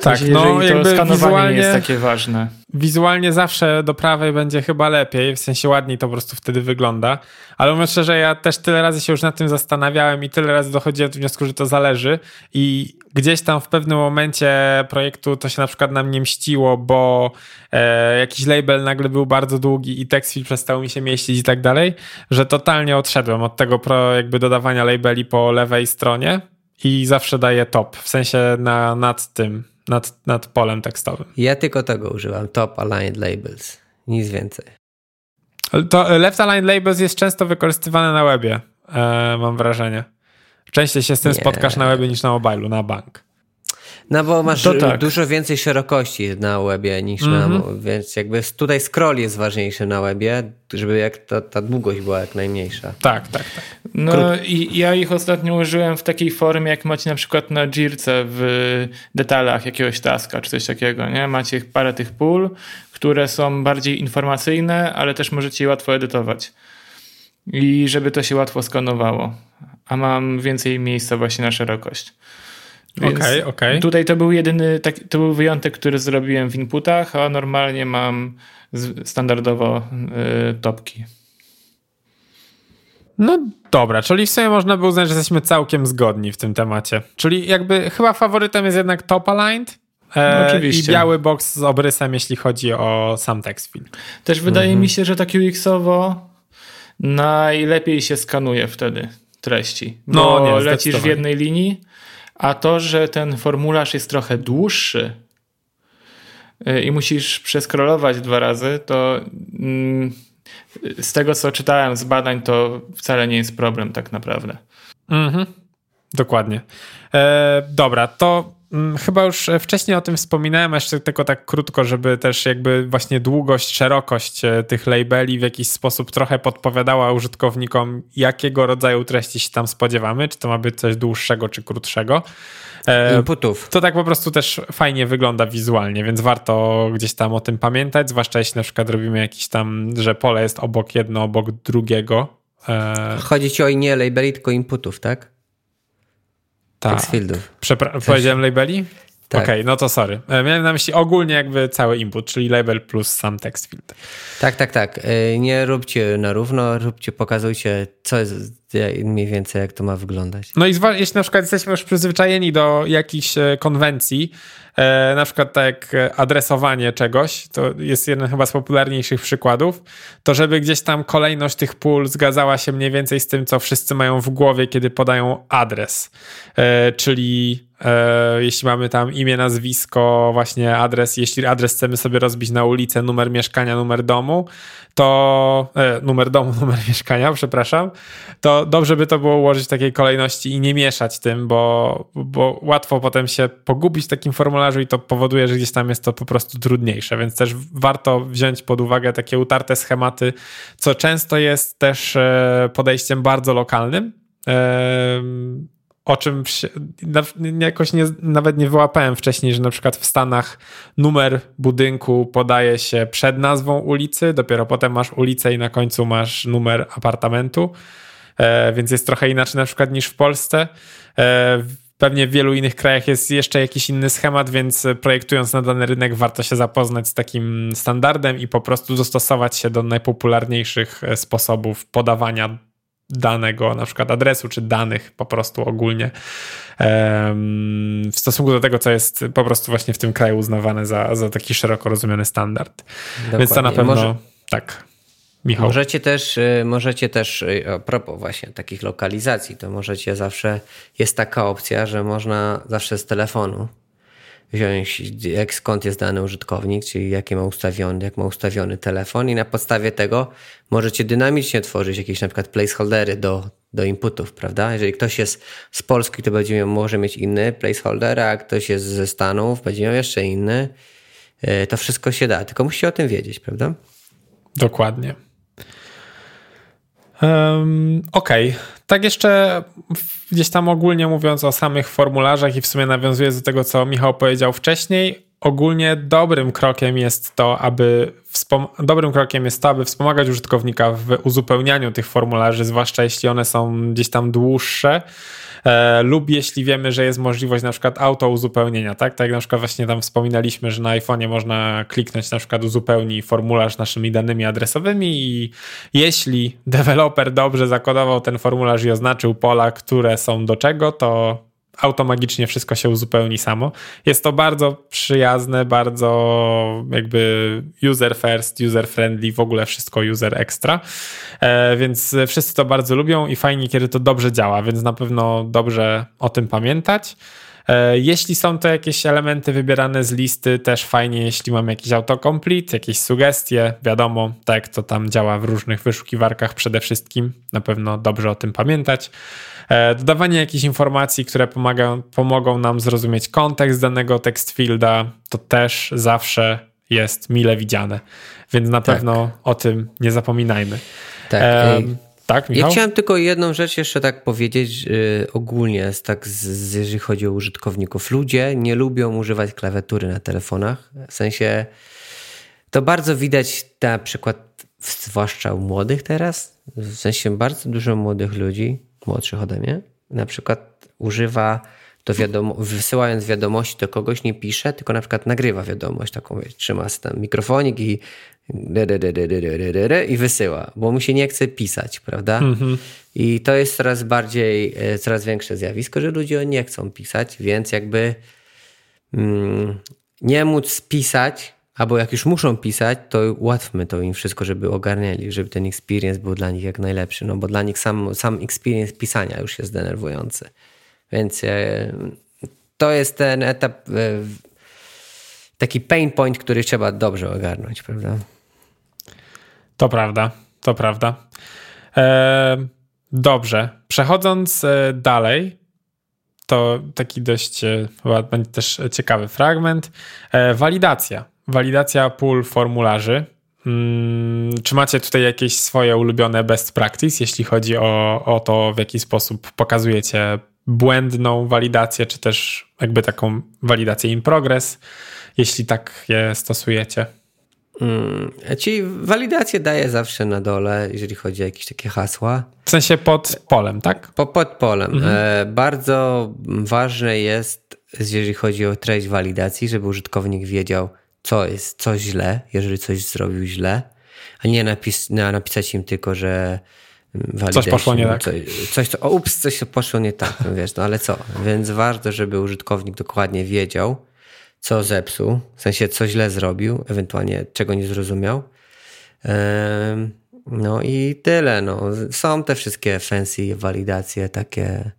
[SPEAKER 2] Tak, no jakby wizualnie
[SPEAKER 3] nie jest takie ważne.
[SPEAKER 2] Wizualnie zawsze do prawej będzie chyba lepiej, w sensie ładniej to po prostu wtedy wygląda. Ale mówiąc szczerze, ja też tyle razy się już nad tym zastanawiałem i tyle razy dochodziłem do wniosku, że to zależy. I gdzieś tam w pewnym momencie projektu to się na przykład na mnie mściło, bo e, jakiś label nagle był bardzo długi i tekst przestał mi się mieścić i tak dalej, że totalnie odszedłem od tego pro, jakby dodawania labeli po lewej stronie i zawsze daję top, w sensie na, nad tym nad, nad polem tekstowym.
[SPEAKER 1] Ja tylko tego używam, top aligned labels, nic więcej.
[SPEAKER 2] To e, left aligned labels jest często wykorzystywane na webie, e, mam wrażenie. Częściej się z tym Nie. spotkasz na webie niż na mobilu, na bank.
[SPEAKER 1] No bo masz tak. dużo więcej szerokości na webie niż mm -hmm. na, mhm. więc jakby tutaj scroll jest ważniejszy na webie, żeby jak ta, ta długość była jak najmniejsza.
[SPEAKER 2] Tak, tak, tak.
[SPEAKER 3] No i ja ich ostatnio użyłem w takiej formie, jak macie na przykład na Jirce w detalach jakiegoś taska czy coś takiego, nie? Macie parę tych pól, które są bardziej informacyjne, ale też możecie je łatwo edytować. I żeby to się łatwo skanowało. A mam więcej miejsca właśnie na szerokość.
[SPEAKER 2] Okej, okej. Okay, okay.
[SPEAKER 3] Tutaj to był jedyny, tak, to był wyjątek, który zrobiłem w inputach, a normalnie mam standardowo y, topki.
[SPEAKER 2] No dobra, czyli w sumie można by uznać, że jesteśmy całkiem zgodni w tym temacie. Czyli jakby chyba faworytem jest jednak top aligned. E, no, oczywiście. I biały box z obrysem, jeśli chodzi o sam text field.
[SPEAKER 3] Też wydaje mhm. mi się, że tak UX-owo najlepiej się skanuje wtedy treści. Bo no, nie, lecisz w jednej linii, a to, że ten formularz jest trochę dłuższy y, i musisz przeskrolować dwa razy, to mm, z tego, co czytałem z badań, to wcale nie jest problem tak naprawdę.
[SPEAKER 2] Mhm. Dokładnie. E, dobra, to chyba już wcześniej o tym wspominałem, jeszcze tylko tak krótko, żeby też jakby właśnie długość, szerokość e, tych labeli w jakiś sposób trochę podpowiadała użytkownikom, jakiego rodzaju treści się tam spodziewamy, czy to ma być coś dłuższego, czy krótszego.
[SPEAKER 1] E, Inputów.
[SPEAKER 2] To tak po prostu też fajnie wygląda wizualnie, więc warto gdzieś tam o tym pamiętać, zwłaszcza jeśli na przykład robimy jakiś tam, że pole jest obok jedno, obok drugiego.
[SPEAKER 1] E, Chodzi ci o nie labeli, tylko inputów, tak?
[SPEAKER 2] Tak.
[SPEAKER 1] Textfieldów.
[SPEAKER 2] Przepra- powiedziałem labeli? Tak. Okej, okay, no to sorry. E, miałem na myśli ogólnie jakby cały input, czyli label plus sam text field.
[SPEAKER 1] Tak, tak, tak. E, nie róbcie na równo, róbcie, pokazujcie, co jest mniej więcej, jak to ma wyglądać.
[SPEAKER 2] No i jeśli na przykład jesteśmy już przyzwyczajeni do jakichś konwencji, E, na przykład tak jak adresowanie czegoś, to jest jeden chyba z popularniejszych przykładów, to żeby gdzieś tam kolejność tych pól zgadzała się mniej więcej z tym, co wszyscy mają w głowie, kiedy podają adres. E, czyli e, jeśli mamy tam imię, nazwisko, właśnie adres, jeśli adres chcemy sobie rozbić na ulicę, numer mieszkania, numer domu, to e, numer domu, numer mieszkania, przepraszam, to dobrze by to było ułożyć w takiej kolejności i nie mieszać tym, bo, bo łatwo potem się pogubić w takim formularzu i to powoduje, że gdzieś tam jest to po prostu trudniejsze, więc też warto wziąć pod uwagę takie utarte schematy, co często jest też e, podejściem bardzo lokalnym. O czym jakoś nie, nawet nie wyłapałem wcześniej, że na przykład w Stanach numer budynku podaje się przed nazwą ulicy, dopiero potem masz ulicę i na końcu masz numer apartamentu, e, więc jest trochę inaczej na przykład niż w Polsce. E, pewnie w wielu innych krajach jest jeszcze jakiś inny schemat, więc projektując na dany rynek warto się zapoznać z takim standardem i po prostu dostosować się do najpopularniejszych e, sposobów podawania danego, na przykład adresu, czy danych po prostu ogólnie w stosunku do tego, co jest po prostu właśnie w tym kraju uznawane za, za taki szeroko rozumiany standard. Dokładnie. Więc to na pewno Może... tak. Michał.
[SPEAKER 1] Możecie też, y, możecie też, y, a propos właśnie takich lokalizacji, to możecie zawsze, jest taka opcja, że można zawsze z telefonu wziąć, jak skąd jest dany użytkownik, czyli jaki ma ustawiony, jak ma ustawiony telefon i na podstawie tego możecie dynamicznie tworzyć jakieś na przykład placeholdery do, do inputów, prawda? Jeżeli ktoś jest z Polski, to będzie miał, może mieć inny placeholder, a ktoś jest ze Stanów, będzie miał jeszcze inny. E, to wszystko się da, tylko musicie o tym wiedzieć, prawda?
[SPEAKER 2] Dokładnie. Um, Okej, okay. tak jeszcze gdzieś tam ogólnie mówiąc o samych formularzach i w sumie nawiązuję do tego, co Michał powiedział wcześniej, ogólnie dobrym krokiem jest to, aby dobrym krokiem jest to, aby wspomagać użytkownika w uzupełnianiu tych formularzy, zwłaszcza jeśli one są gdzieś tam dłuższe e, lub jeśli wiemy, że jest możliwość na przykład auto uzupełnienia, tak? Tak jak na przykład właśnie tam wspominaliśmy, że na iPhone'ie można kliknąć na przykład uzupełnij formularz naszymi danymi adresowymi i jeśli deweloper dobrze zakodował ten formularz i oznaczył pola, które są do czego, to automagicznie wszystko się uzupełni samo. Jest to bardzo przyjazne, bardzo jakby user first, user friendly, w ogóle wszystko user extra, e, więc wszyscy to bardzo lubią i fajnie, kiedy to dobrze działa, więc na pewno dobrze o tym pamiętać. E, jeśli są to jakieś elementy wybierane z listy, też fajnie, jeśli mam jakiś autocomplete, jakieś sugestie, wiadomo, tak to tam działa w różnych wyszukiwarkach przede wszystkim, na pewno dobrze o tym pamiętać. E, dodawanie jakichś informacji, które pomagają, pomogą nam zrozumieć kontekst danego text fielda, to też zawsze jest mile widziane. Więc na tak. pewno o tym nie zapominajmy.
[SPEAKER 1] Tak. E, tak, Michał? Ja chciałem tylko jedną rzecz jeszcze tak powiedzieć yy, ogólnie, tak z, z, jeżeli chodzi o użytkowników. Ludzie nie lubią używać klawiatury na telefonach. W sensie to bardzo widać na przykład, zwłaszcza u młodych teraz. W sensie bardzo dużo młodych ludzi młodszych ode mnie, na przykład używa to wiadomo, wysyłając wiadomości do kogoś, nie pisze, tylko na przykład nagrywa wiadomość, taką wiesz, trzyma tam mikrofonik i i wysyła, bo mu się nie chce pisać, prawda? Mm-hmm. I to jest coraz bardziej, e, coraz większe zjawisko, że ludzie nie chcą pisać, więc jakby mm, nie móc pisać Albo jak już muszą pisać, to ułatwmy to im wszystko, żeby ogarniali, żeby ten experience był dla nich jak najlepszy, no bo dla nich sam, sam experience pisania już jest denerwujący. Więc e, to jest ten etap, e, taki pain point, który trzeba dobrze ogarnąć, prawda?
[SPEAKER 2] To prawda, to prawda. E, dobrze, przechodząc dalej, to taki dość chyba będzie też ciekawy fragment. Walidacja. Walidacja pól formularzy. Hmm, czy macie tutaj jakieś swoje ulubione best practice, jeśli chodzi o, o to, w jaki sposób pokazujecie błędną walidację, czy też jakby taką walidację in progress, jeśli tak je stosujecie?
[SPEAKER 1] Hmm, ci walidację daję zawsze na dole, jeżeli chodzi o jakieś takie hasła.
[SPEAKER 2] W sensie pod polem, tak?
[SPEAKER 1] Po, pod polem. Mhm. E, bardzo ważne jest, jeżeli chodzi o treść walidacji, żeby użytkownik wiedział, co jest coś źle, jeżeli coś zrobił źle, a nie napis, napisać im tylko, że
[SPEAKER 2] Coś poszło nie tak.
[SPEAKER 1] Coś, coś co, o, ups, coś poszło nie tak, no wiesz, no ale co? Więc warto, żeby użytkownik dokładnie wiedział, co zepsuł, w sensie co źle zrobił, ewentualnie czego nie zrozumiał. No i tyle. No. Są te wszystkie fancy walidacje takie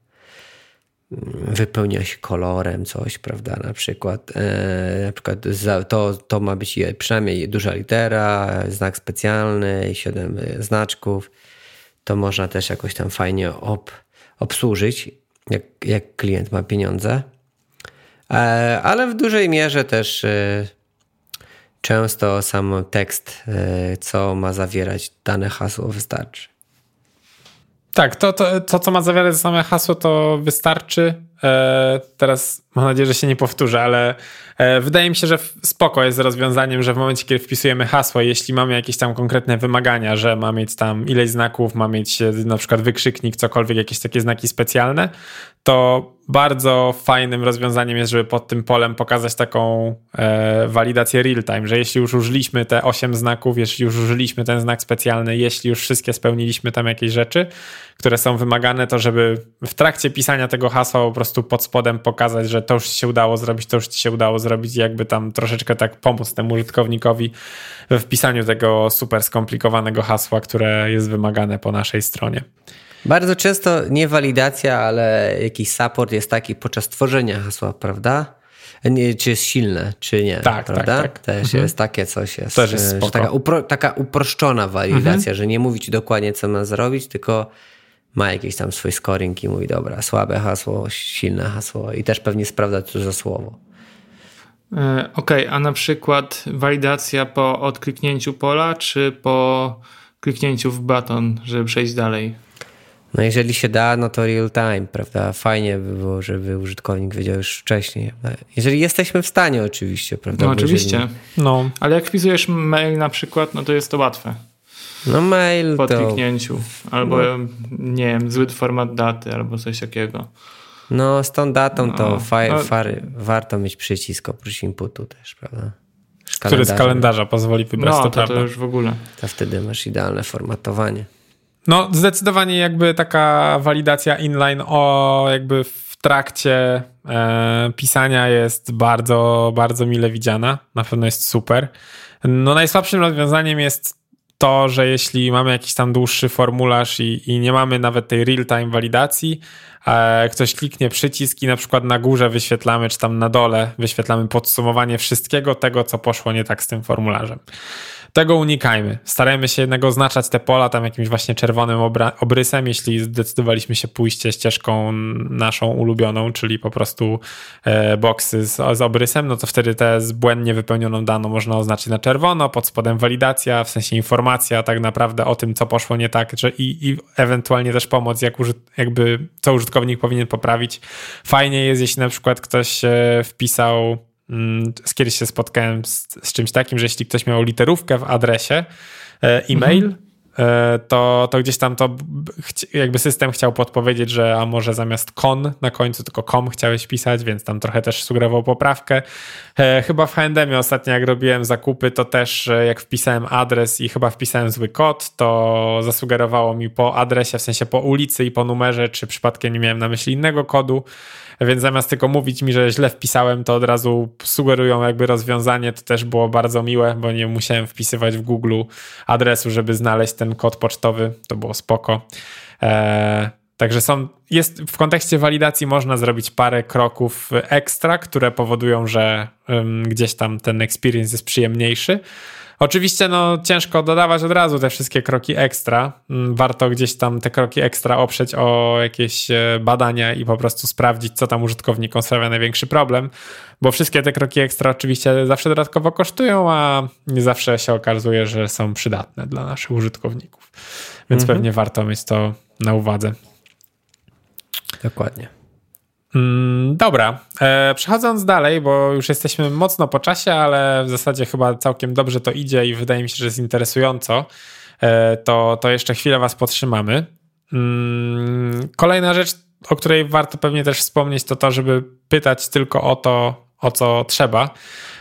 [SPEAKER 1] wypełnia się kolorem coś, prawda, na przykład, e, na przykład to, to ma być przynajmniej duża litera, znak specjalny, siedem znaczków, to można też jakoś tam fajnie ob, obsłużyć, jak, jak klient ma pieniądze, e, ale w dużej mierze też e, często sam tekst, e, co ma zawierać dane hasło wystarczy.
[SPEAKER 2] Tak, to, to, to co ma zawierać same hasło, to wystarczy. E, teraz mam nadzieję, że się nie powtórzę, ale e, wydaje mi się, że spoko jest rozwiązaniem, że w momencie, kiedy wpisujemy hasło, jeśli mamy jakieś tam konkretne wymagania, że ma mieć tam ileś znaków, ma mieć e, na przykład wykrzyknik, cokolwiek, jakieś takie znaki specjalne, to bardzo fajnym rozwiązaniem jest, żeby pod tym polem pokazać taką e, walidację real-time, że jeśli już użyliśmy te 8 znaków, jeśli już użyliśmy ten znak specjalny, jeśli już wszystkie spełniliśmy tam jakieś rzeczy, które są wymagane, to żeby w trakcie pisania tego hasła po prostu pod spodem pokazać, że to już się udało zrobić, to już ci się udało zrobić i jakby tam troszeczkę tak pomóc temu użytkownikowi we wpisaniu tego super skomplikowanego hasła, które jest wymagane po naszej stronie.
[SPEAKER 1] Bardzo często nie walidacja, ale jakiś support jest taki podczas tworzenia hasła, prawda? Nie, czy jest silne, czy nie. Tak, tak prawda? Tak, tak. Też mhm. jest takie coś. Jest, Też jest taka, upro, taka uproszczona walidacja, mhm. że nie mówi ci dokładnie, co ma zrobić, tylko ma jakiś tam swój scoring i mówi, dobra, słabe hasło, silne hasło i też pewnie sprawdza, co za słowo.
[SPEAKER 3] E, okej, okay, a na przykład walidacja po odkliknięciu pola, czy po kliknięciu w baton, żeby przejść dalej?
[SPEAKER 1] No jeżeli się da, no to real time, prawda? Fajnie by było, żeby użytkownik wiedział już wcześniej. Jeżeli jesteśmy w stanie oczywiście, prawda?
[SPEAKER 3] No oczywiście. Jeżeli... No. Ale jak wpisujesz mail na przykład, no to jest to łatwe.
[SPEAKER 1] No mail
[SPEAKER 3] Po to... kliknięciu. Albo, no. nie wiem, zły format daty, albo coś takiego.
[SPEAKER 1] No z tą datą no. to fa- no. far- warto mieć przycisk oprócz inputu też, prawda?
[SPEAKER 2] Który z kalendarza pozwoli wybrać
[SPEAKER 3] no,
[SPEAKER 2] to,
[SPEAKER 3] to, to już w ogóle.
[SPEAKER 1] To wtedy masz idealne formatowanie.
[SPEAKER 2] No, zdecydowanie jakby taka walidacja inline o jakby w trakcie e, pisania jest bardzo, bardzo mile widziana. Na pewno jest super. No, najsłabszym rozwiązaniem jest to, że jeśli mamy jakiś tam dłuższy formularz i, i nie mamy nawet tej real-time walidacji, e, ktoś kliknie przycisk i na przykład na górze wyświetlamy, czy tam na dole wyświetlamy podsumowanie wszystkiego tego, co poszło nie tak z tym formularzem. Tego unikajmy. Starajmy się jednak oznaczać te pola tam jakimś właśnie czerwonym obrysem, jeśli zdecydowaliśmy się pójść ścieżką naszą ulubioną, czyli po prostu e, boksy z, z obrysem, no to wtedy tę błędnie wypełnioną daną można oznaczyć na czerwono, pod spodem walidacja, w sensie informacja tak naprawdę o tym, co poszło nie tak, że i, i ewentualnie też pomoc, jak jakby co użytkownik powinien poprawić. Fajnie jest, jeśli na przykład ktoś wpisał kiedyś się spotkałem z, z, czymś takim, że jeśli ktoś miał literówkę w adresie e, e-mail, mhm. E, to, to gdzieś tam to jakby system chciał podpowiedzieć, że a może zamiast kon na końcu tylko com chciałeś pisać, więc tam trochę też sugerował poprawkę. E, chyba w H&M ostatnio jak robiłem zakupy, to też jak wpisałem adres i chyba wpisałem zły kod, to zasugerowało mi po adresie, w sensie po ulicy i po numerze, czy przypadkiem nie miałem na myśli innego kodu więc zamiast tylko mówić mi, że źle wpisałem, to od razu sugerują jakby rozwiązanie. To też było bardzo miłe, bo nie musiałem wpisywać w Google adresu, żeby znaleźć ten kod pocztowy. To było spoko. Eee, Także są, jest w kontekście walidacji można zrobić parę kroków ekstra, które powodują, że um, gdzieś tam ten experience jest przyjemniejszy. Oczywiście no, ciężko dodawać od razu te wszystkie kroki ekstra. Mm, warto gdzieś tam te kroki ekstra oprzeć o jakieś e, badania i po prostu sprawdzić, co tam użytkownikom sprawia największy problem, bo wszystkie te kroki ekstra oczywiście zawsze dodatkowo kosztują, a nie zawsze się okazuje, że są przydatne dla naszych użytkowników. Więc mhm. pewnie warto mieć to na uwadze.
[SPEAKER 1] Dokładnie.
[SPEAKER 2] Mm, dobra, e, przechodząc dalej, bo już jesteśmy mocno po czasie, ale w zasadzie chyba całkiem dobrze to idzie i wydaje mi się, że jest interesująco, e, to, to jeszcze chwilę Was podtrzymamy. Mm, kolejna rzecz, o której warto pewnie też wspomnieć, to to, żeby pytać tylko o to, o co trzeba.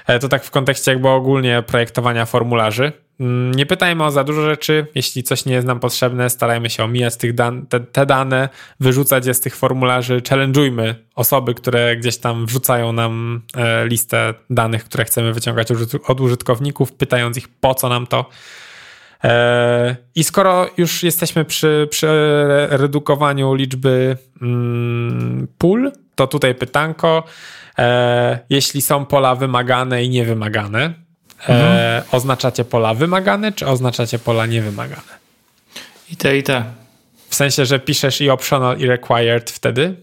[SPEAKER 2] E, to tak w kontekście jakby ogólnie projektowania formularzy. Mm, nie pytajmy o za dużo rzeczy. Jeśli coś nie jest nam potrzebne, starajmy się omijać tych dan te, te, dane, wyrzucać je z tych formularzy. Challenge'ujmy osoby, które gdzieś tam wrzucają nam e, listę danych, które chcemy wyciągać od użytkowników, pytając ich po co nam to. E, I skoro już jesteśmy przy, przy redukowaniu liczby mm, pól, to tutaj pytanko. E, jeśli są pola wymagane i niewymagane, E, oznaczacie pola wymagane, czy oznaczacie pola niewymagane?
[SPEAKER 3] I te, i te.
[SPEAKER 2] W sensie, że piszesz i optional, i required wtedy?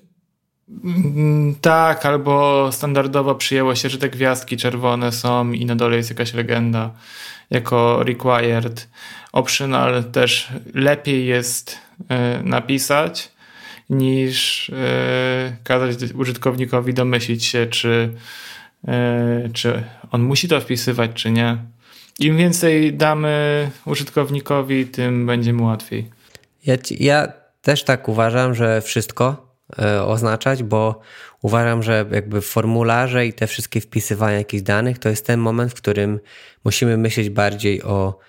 [SPEAKER 3] Mm, tak, albo standardowo przyjęło się, że te gwiazdki czerwone są i na dole jest jakaś legenda jako required. Optional też lepiej jest y, napisać niż y, kazać użytkownikowi domyślić się, czy czy on musi to wpisywać, czy nie. Im więcej damy użytkownikowi, tym będzie mu łatwiej.
[SPEAKER 1] Ja, ja też tak uważam, że wszystko e, oznaczać, bo uważam, że jakby formularze i te wszystkie wpisywania jakichś danych to jest ten moment, w którym musimy myśleć bardziej o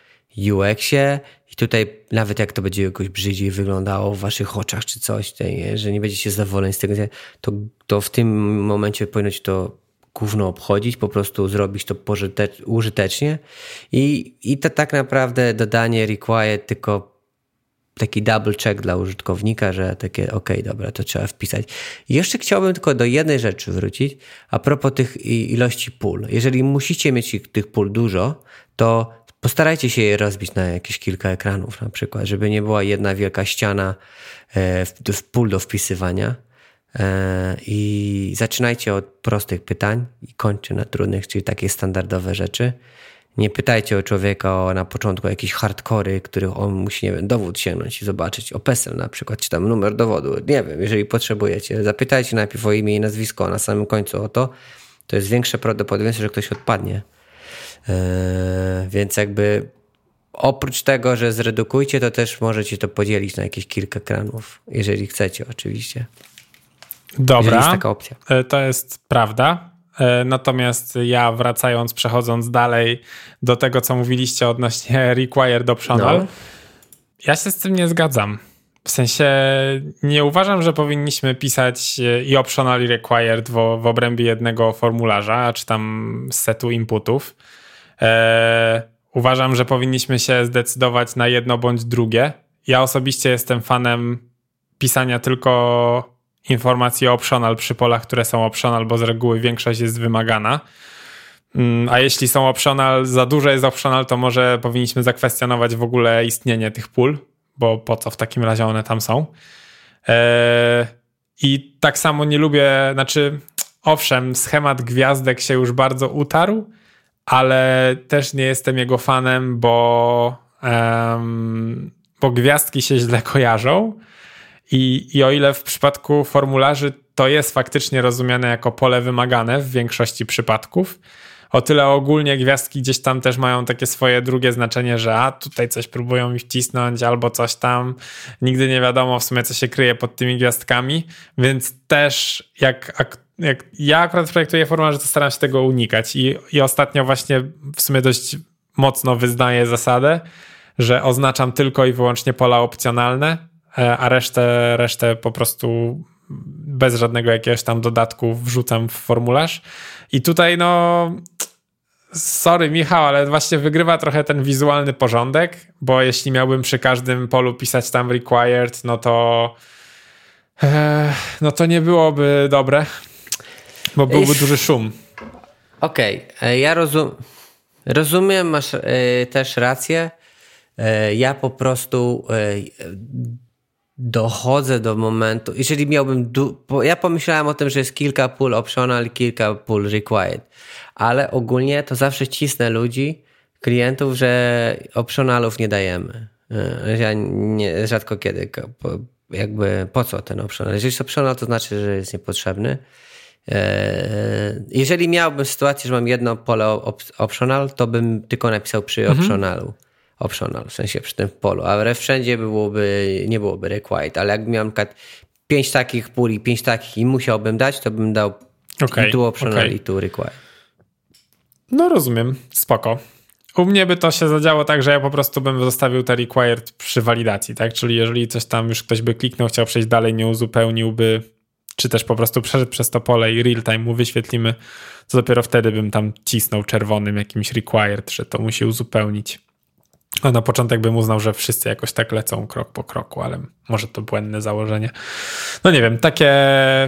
[SPEAKER 1] UX-ie i tutaj nawet jak to będzie jakoś brzydziej wyglądało w waszych oczach czy coś, że nie będziecie zadowoleni z tego, to, to w tym momencie powinno ci to gówno obchodzić, po prostu zrobić to użytecznie i, i to tak naprawdę dodanie required tylko taki double check dla użytkownika, że takie ok, dobra, to trzeba wpisać. Jeszcze chciałbym tylko do jednej rzeczy wrócić, a propos tych ilości pól. Jeżeli musicie mieć tych pól dużo, to postarajcie się je rozbić na jakieś kilka ekranów na przykład, żeby nie była jedna wielka ściana e, w pól do wpisywania, I zaczynajcie od prostych pytań i kończcie na trudnych, czyli takie standardowe rzeczy. Nie pytajcie o człowieka o, na początku jakieś hardkory, których on musi, nie wiem, dowód sięgnąć i zobaczyć, o PESEL na przykład, czy tam numer dowodu. Nie wiem, jeżeli potrzebujecie. Zapytajcie najpierw o imię i nazwisko, a na samym końcu o to. To jest większe prawdopodobieństwo, że ktoś odpadnie. Eee, więc jakby oprócz tego, że zredukujcie, to też możecie to podzielić na jakieś kilka kranów, jeżeli chcecie oczywiście.
[SPEAKER 2] Dobra.
[SPEAKER 1] Jest taka opcja.
[SPEAKER 2] E, to jest prawda. E, natomiast ja wracając, przechodząc dalej do tego, co mówiliście odnośnie required optional, no. ja się z tym nie zgadzam. W sensie nie uważam, że powinniśmy pisać e, i optional i required w, w obrębie jednego formularza, czy tam setu inputów. E, uważam, że powinniśmy się zdecydować na jedno bądź drugie. Ja osobiście jestem fanem pisania tylko informacje optional przy polach, które są optional, bo z reguły większość jest wymagana. Mm, a jeśli są optional, za dużo jest optional, to może powinniśmy zakwestionować w ogóle istnienie tych pól, bo po co w takim razie one tam są. Eee, I tak samo nie lubię, znaczy, owszem, schemat gwiazdek się już bardzo utarł, ale też nie jestem jego fanem, bo, um, bo gwiazdki się źle kojarzą i, I o ile w przypadku formularzy to jest faktycznie rozumiane jako pole wymagane w większości przypadków, o tyle ogólnie gwiazdki gdzieś tam też mają takie swoje drugie znaczenie, że a tutaj coś próbują mi wcisnąć albo coś tam. Nigdy nie wiadomo w sumie, co się kryje pod tymi gwiazdkami, więc też jak, jak ja akurat projektuję formularze, to staram się tego unikać. I, i ostatnio właśnie w sumie dość mocno wyznaję zasadę, że oznaczam tylko i wyłącznie pola opcjonalne, a resztę, resztę po prostu bez żadnego jakiegoś tam dodatku wrzucam w formularz. I tutaj no sorry Michał, ale właśnie wygrywa trochę ten wizualny porządek, bo jeśli miałbym przy każdym polu pisać tam required, no to e, no to nie byłoby dobre, bo byłby duży szum.
[SPEAKER 1] Okej, okay. E, ja rozumiem rozumiem, masz też rację. Ja po prostu dochodzę do momentu, jeżeli miałbym, ja pomyślałem o tym, że jest kilka pól optional, kilka pól required, ale ogólnie to zawsze cisnę ludzi, klientów, że optionalów nie dajemy. Ja nie, rzadko kiedy, jakby po co ten optional? Jeżeli jest optional, to znaczy, że jest niepotrzebny. E, jeżeli miałbym sytuację, że mam jedno pole optional, to bym tylko napisał przy mhm. optionalu. Optional, w sensie przy tym polu, ale wszędzie byłoby, nie byłoby required, ale jakbym miał na przykład pięć takich pól i pięć takich i musiałbym dać, to bym dał okay, i tu optional okay. i tu required.
[SPEAKER 2] No rozumiem, spoko. U mnie by to się zadziało tak, że ja po prostu bym zostawił te required przy walidacji, tak? Czyli jeżeli coś tam już ktoś by kliknął, chciał przejść dalej, nie uzupełniłby, czy też po prostu przeszedł przez to pole i real time mu wyświetlimy, to dopiero wtedy bym tam cisnął czerwonym jakimś required, że to musi uzupełnić. A na początek bym uznał, że wszyscy jakoś tak lecą krok po kroku, ale może to błędne założenie. No nie wiem, takie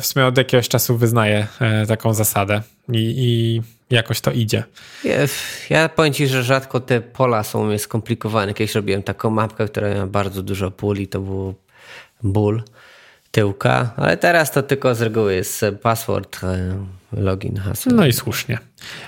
[SPEAKER 2] w sumie od jakiegoś czasu wyznaję e, taką zasadę i, i jakoś to idzie.
[SPEAKER 1] Ja, ja powiem ci, że rzadko te pola są mi skomplikowane. Kiedyś robiłem taką mapkę, która miała bardzo dużo pól i to był ból tyłka, ale teraz to tylko z reguły jest password, e, login, hasło.
[SPEAKER 2] No i słusznie.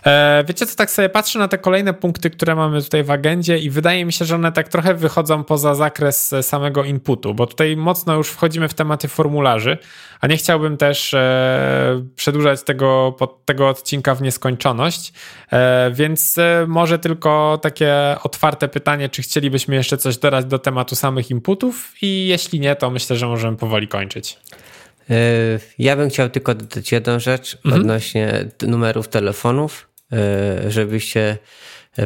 [SPEAKER 2] E, wiecie co, tak sobie patrzę na te kolejne punkty, które mamy tutaj w agendzie i wydaje mi się, że one tak trochę wychodzą poza zakres samego inputu, bo tutaj mocno już wchodzimy w tematy formularzy, a nie chciałbym też e, przedłużać tego, tego odcinka w nieskończoność, e, więc e, może tylko takie otwarte pytanie, czy chcielibyśmy jeszcze coś dodać do tematu samych inputów i jeśli nie, to myślę, że możemy powoli kończyć.
[SPEAKER 1] E, ja bym chciał tylko dodać jedną rzecz mhm. odnośnie numerów telefonów, e, żebyście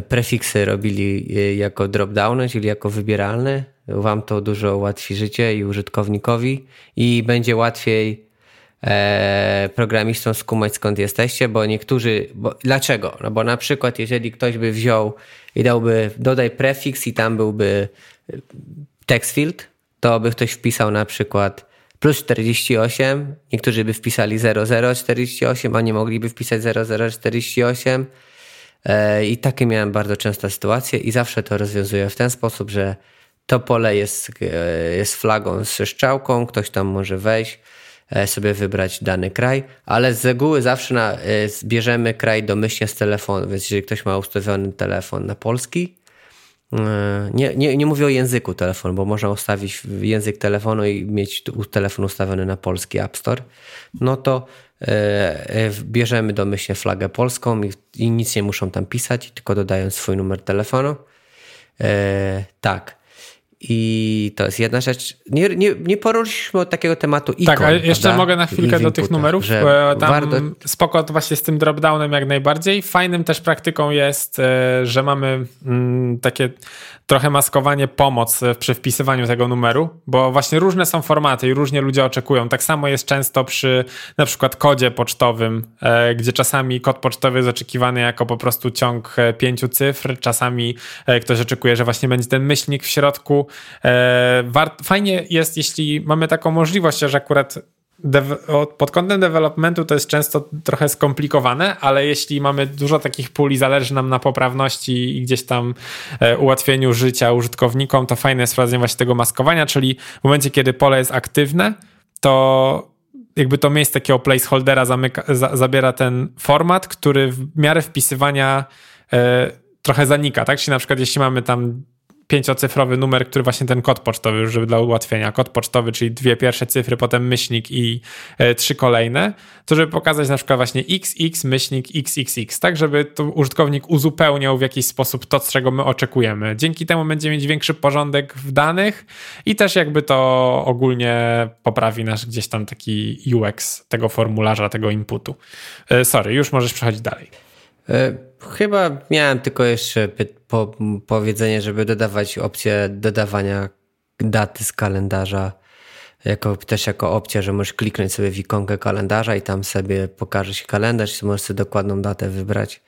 [SPEAKER 1] prefiksy robili jako dropdowny, czyli jako wybieralne. Wam to dużo ułatwi życie i użytkownikowi i będzie łatwiej e, programistom skumać skąd jesteście, bo niektórzy, bo, dlaczego? No bo na przykład jeżeli ktoś by wziął i dałby dodaj prefiks i tam byłby text field, to by ktoś wpisał na przykład plus 48, niektórzy by wpisali 0048, a nie mogliby wpisać 0048 e, i takie miałem bardzo często sytuacje i zawsze to rozwiązuję w ten sposób, że to pole jest, e, jest flagą z strzałką, ktoś tam może wejść, e, sobie wybrać dany kraj, ale z reguły zawsze na, bierzemy kraj domyślnie z telefonu, więc jeżeli ktoś ma ustawiony telefon na polski, nie, nie, nie mówię o języku telefonu, bo można ustawić język telefonu i mieć telefon ustawiony na polski App Store. No to e, e, bierzemy domyślnie flagę polską i, i, nic nie muszą tam pisać, tylko dodają swój numer telefonu. tak. I to jest jedna rzecz. Nie, nie, nie poruszyliśmy takiego tematu ikon.
[SPEAKER 2] Tak, a jeszcze prawda? mogę na chwilkę do tych numerów. Że tam warto... Spoko właśnie z tym dropdownem jak najbardziej. Fajnym też praktyką jest, że mamy mm, takie trochę maskowanie pomoc przy wpisywaniu tego numeru, bo właśnie różne są formaty i różnie ludzie oczekują. Tak samo jest często przy na przykład kodzie pocztowym, e, gdzie czasami kod pocztowy jest oczekiwany jako po prostu ciąg e, pięciu cyfr, czasami e, ktoś oczekuje, że właśnie będzie ten myślnik w środku. Fajnie jest, jeśli mamy taką możliwość, że akurat pod kątem developmentu to jest często trochę skomplikowane, ale jeśli mamy dużo takich puli, zależy nam na poprawności i gdzieś tam e, ułatwieniu życia użytkownikom, to fajne jest wprowadzenie właśnie tego maskowania, czyli w momencie, kiedy pole jest aktywne, to jakby to miejsce takiego placeholdera zamyka, za, zabiera ten format, który w miarę wpisywania e, trochę zanika, tak? Czyli na przykład jeśli mamy tam pięciocyfrowy numer, który właśnie ten kod pocztowy, żeby dla ułatwienia. Kod pocztowy, czyli dwie pierwsze cyfry, potem myślnik i e, trzy kolejne, to żeby pokazać na przykład właśnie xx, myślnik xxx, tak żeby to użytkownik uzupełniał w jakiś sposób to, czego my oczekujemy. Dzięki temu będziemy mieć większy porządek w danych i też jakby to ogólnie poprawi nasz gdzieś tam taki UX tego formularza, tego inputu. E, sorry, już możesz przechodzić dalej.
[SPEAKER 1] E, chyba miałem tylko jeszcze po powiedzenie, żeby dodawać opcję dodawania daty z kalendarza, jako, też jako opcja, że możesz kliknąć sobie w ikonkę kalendarza i tam sobie pokaże się kalendarz i możesz sobie dokładną datę wybrać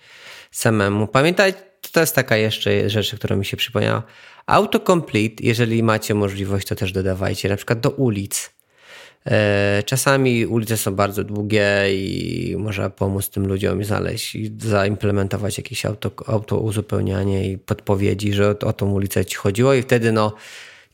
[SPEAKER 1] samemu. Pamiętaj, to jest taka jeszcze rzecz, która mi się przypomniała. Autocomplete, jeżeli macie możliwość, to też dodawajcie, na przykład do ulic czasami ulice są bardzo długie i można pomóc tym ludziom znaleźć i zaimplementować jakieś auto, auto uzupełnianie i podpowiedzi, że o, o tą ulicę ci chodziło i wtedy no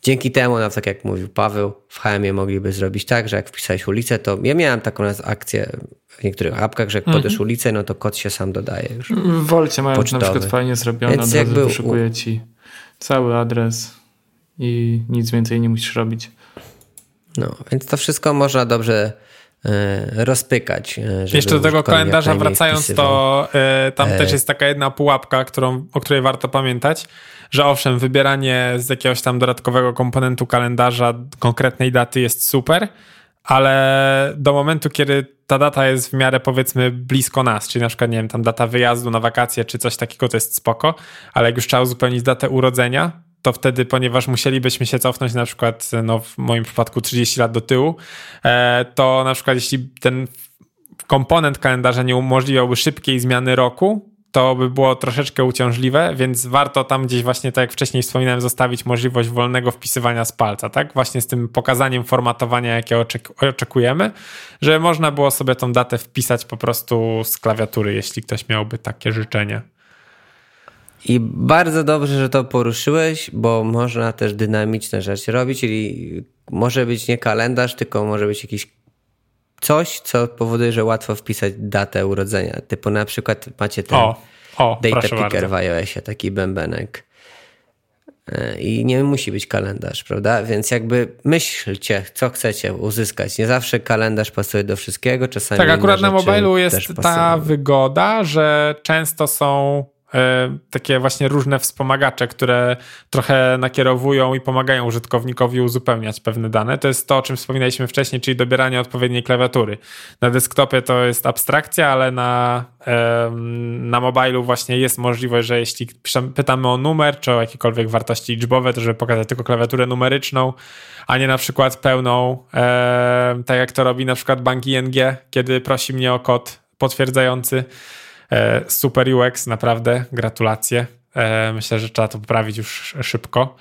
[SPEAKER 1] dzięki temu, no, tak jak mówił Paweł, w HM mogliby zrobić tak, że jak wpisałeś ulicę, to ja miałem taką akcję w niektórych apkach, że jak mhm. podasz ulicę, no to kod się sam dodaje już.
[SPEAKER 3] W Wolcie mają pocztowy. na przykład fajnie zrobione, Więc od wyszukuje ci cały adres i nic więcej nie musisz robić.
[SPEAKER 1] No, więc to wszystko można dobrze e, rozpykać.
[SPEAKER 2] E, Jeszcze do tego kalendarza wracając, wpisywał. to e, tam e... też jest taka jedna pułapka, którą, o której warto pamiętać, że owszem, wybieranie z jakiegoś tam dodatkowego komponentu kalendarza konkretnej daty jest super, ale do momentu, kiedy ta data jest w miarę powiedzmy blisko nas, czyli na przykład, nie wiem, tam data wyjazdu na wakacje czy coś takiego, to jest spoko, ale jak już trzeba uzupełnić datę urodzenia, to wtedy, ponieważ musielibyśmy się cofnąć na przykład, no w moim przypadku 30 lat do tyłu, e, to na przykład jeśli ten komponent kalendarza nie umożliwiałby szybkiej zmiany roku, to by było troszeczkę uciążliwe, więc warto tam gdzieś właśnie, tak jak wcześniej wspominałem, zostawić możliwość wolnego wpisywania z palca, tak? Właśnie z tym pokazaniem formatowania, jakie oczekujemy, że można było sobie tą datę wpisać po prostu z klawiatury, jeśli ktoś miałby takie życzenie.
[SPEAKER 1] I bardzo dobrze, że to poruszyłeś, bo można też dynamiczne rzeczy robić, czyli może być nie kalendarz, tylko może być jakiś coś, co powoduje, że łatwo wpisać datę urodzenia. Typu na przykład macie ten o, o, data picker bardzo. w iOSie, taki bębenek. E, I nie musi być kalendarz, prawda? Więc jakby myślcie, co chcecie uzyskać. Nie zawsze kalendarz pasuje do wszystkiego, czasami.
[SPEAKER 2] Tak, akurat na mobilu jest ta wygoda, że często są takie właśnie różne wspomagacze, które trochę nakierowują i pomagają użytkownikowi uzupełniać pewne dane. To jest to, o czym wspominaliśmy wcześniej, czyli dobieranie odpowiedniej klawiatury. Na desktopie to jest abstrakcja, ale na, na mobilu właśnie jest możliwość, że jeśli pytamy o numer, czy o jakiekolwiek wartości liczbowe, to żeby pokazać tylko klawiaturę numeryczną, a nie na przykład pełną, tak jak to robi na przykład bank ING, kiedy prosi mnie o kod potwierdzający E, super UX, naprawdę, gratulacje. E, myślę, że trzeba to poprawić już szybko.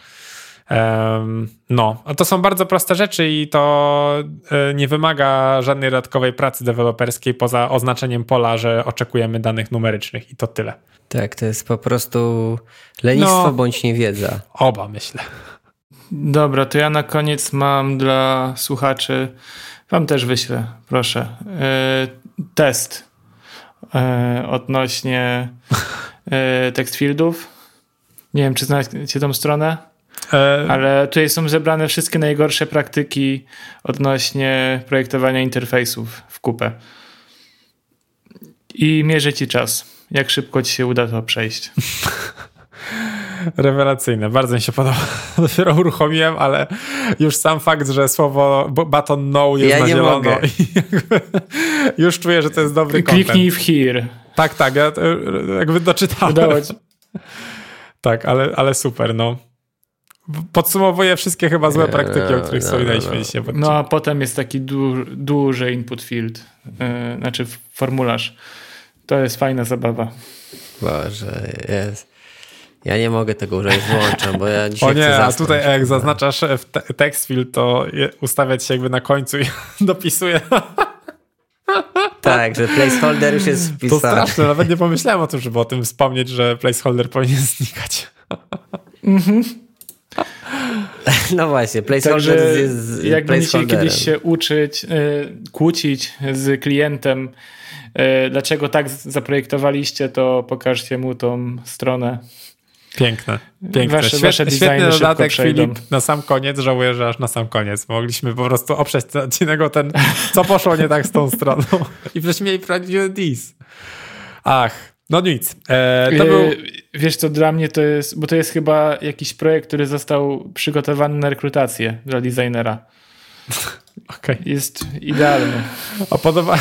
[SPEAKER 2] No, to są bardzo proste rzeczy i to e, nie wymaga żadnej dodatkowej pracy deweloperskiej poza oznaczeniem pola, że oczekujemy danych numerycznych i to tyle.
[SPEAKER 1] Tak, to jest po prostu lenistwo no, bądź niewiedza.
[SPEAKER 2] Oba myślę.
[SPEAKER 3] Dobra, to ja na koniec mam dla słuchaczy, wam też wyślę, proszę, test e, odnośnie e, tekstfieldów. Nie wiem, czy znacie tą stronę, e... ale tutaj są zebrane wszystkie najgorsze praktyki odnośnie projektowania interfejsów w kupę. I mierzy ci czas. Jak szybko ci się uda to przejść.
[SPEAKER 2] Rewelacyjne, bardzo mi się podoba. Dopiero uruchomiłem, ale już sam fakt, że słowo button no jest ja na zielono mogę. i już czuję, że to jest dobry
[SPEAKER 3] content. Kliknij w here.
[SPEAKER 2] Tak, tak, ja jakby doczytałem. Udało Tak, ale, ale super, no. Podsumowuję wszystkie chyba złe praktyki, o których no, wspominaliśmy no, no. dzisiaj.
[SPEAKER 3] No a potem jest taki du duży input field, yy, znaczy formularz. To jest fajna zabawa.
[SPEAKER 1] Boże, jest. Ja nie mogę tego użyć, włączam, bo ja dzisiaj O nie,
[SPEAKER 2] a tutaj jak zaznaczasz w te text field, to ustawiać się jakby na końcu i dopisuję.
[SPEAKER 1] Tak, że placeholder już jest wpisany.
[SPEAKER 2] To straszne, nawet nie pomyślałem o tym, żeby o tym wspomnieć, że placeholder powinien znikać. Mhm.
[SPEAKER 1] No właśnie, placeholder Także jest
[SPEAKER 3] Jak będziecie kiedyś się uczyć, y, kłócić z klientem, y, dlaczego tak zaprojektowaliście, to pokażcie mu tą stronę.
[SPEAKER 2] Piękne, piękne. Wasze, Świet, wasze świetny dodatek, Filip, na sam koniec. Żałuję, że aż na sam koniec. Mogliśmy po prostu oprzeć ten odcinek o ten, co poszło nie tak z tą stroną. I przecież mieli prawdziwy dis. Ach, no nic. E, to był...
[SPEAKER 3] Wiesz co, dla mnie to jest, bo to jest chyba jakiś projekt, który został przygotowany na rekrutację dla designera.
[SPEAKER 2] Okay.
[SPEAKER 3] Jest idealny.
[SPEAKER 2] A podoba...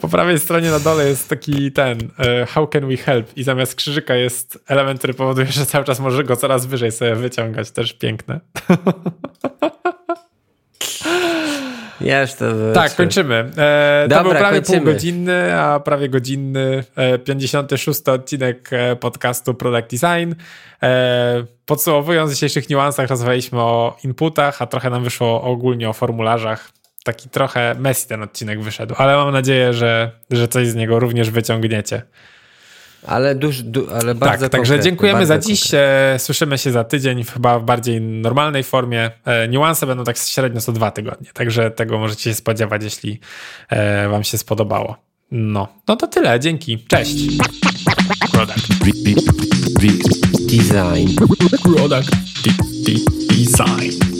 [SPEAKER 2] po prawej stronie na dole jest taki ten uh, how can we help i zamiast krzyżyka jest element, który powoduje, że cały czas może go coraz wyżej sobie wyciągać. Też piękne.
[SPEAKER 1] To
[SPEAKER 2] Tak, kończymy. E,
[SPEAKER 1] Dobra,
[SPEAKER 2] to był prawie
[SPEAKER 1] kończymy.
[SPEAKER 2] półgodzinny, a prawie godzinny e, 56 odcinek e, podcastu Product Design. E, podsumowując, w dzisiejszych niuansach rozmawialiśmy o inputach, a trochę nam wyszło ogólnie o formularzach. Taki trochę messy ten odcinek wyszedł, ale mam nadzieję, że, że coś z niego również wyciągniecie.
[SPEAKER 1] Ale, duż, du, ale bardzo
[SPEAKER 2] tak, także dziękujemy za dziś. E, słyszymy się za tydzień, chyba w bardziej normalnej formie. E, niuanse będą tak średnio co dwa tygodnie, także tego możecie się spodziewać, jeśli e, Wam się spodobało. No, no to tyle. Dzięki. Cześć. Product.
[SPEAKER 1] Design.
[SPEAKER 2] Product. Design.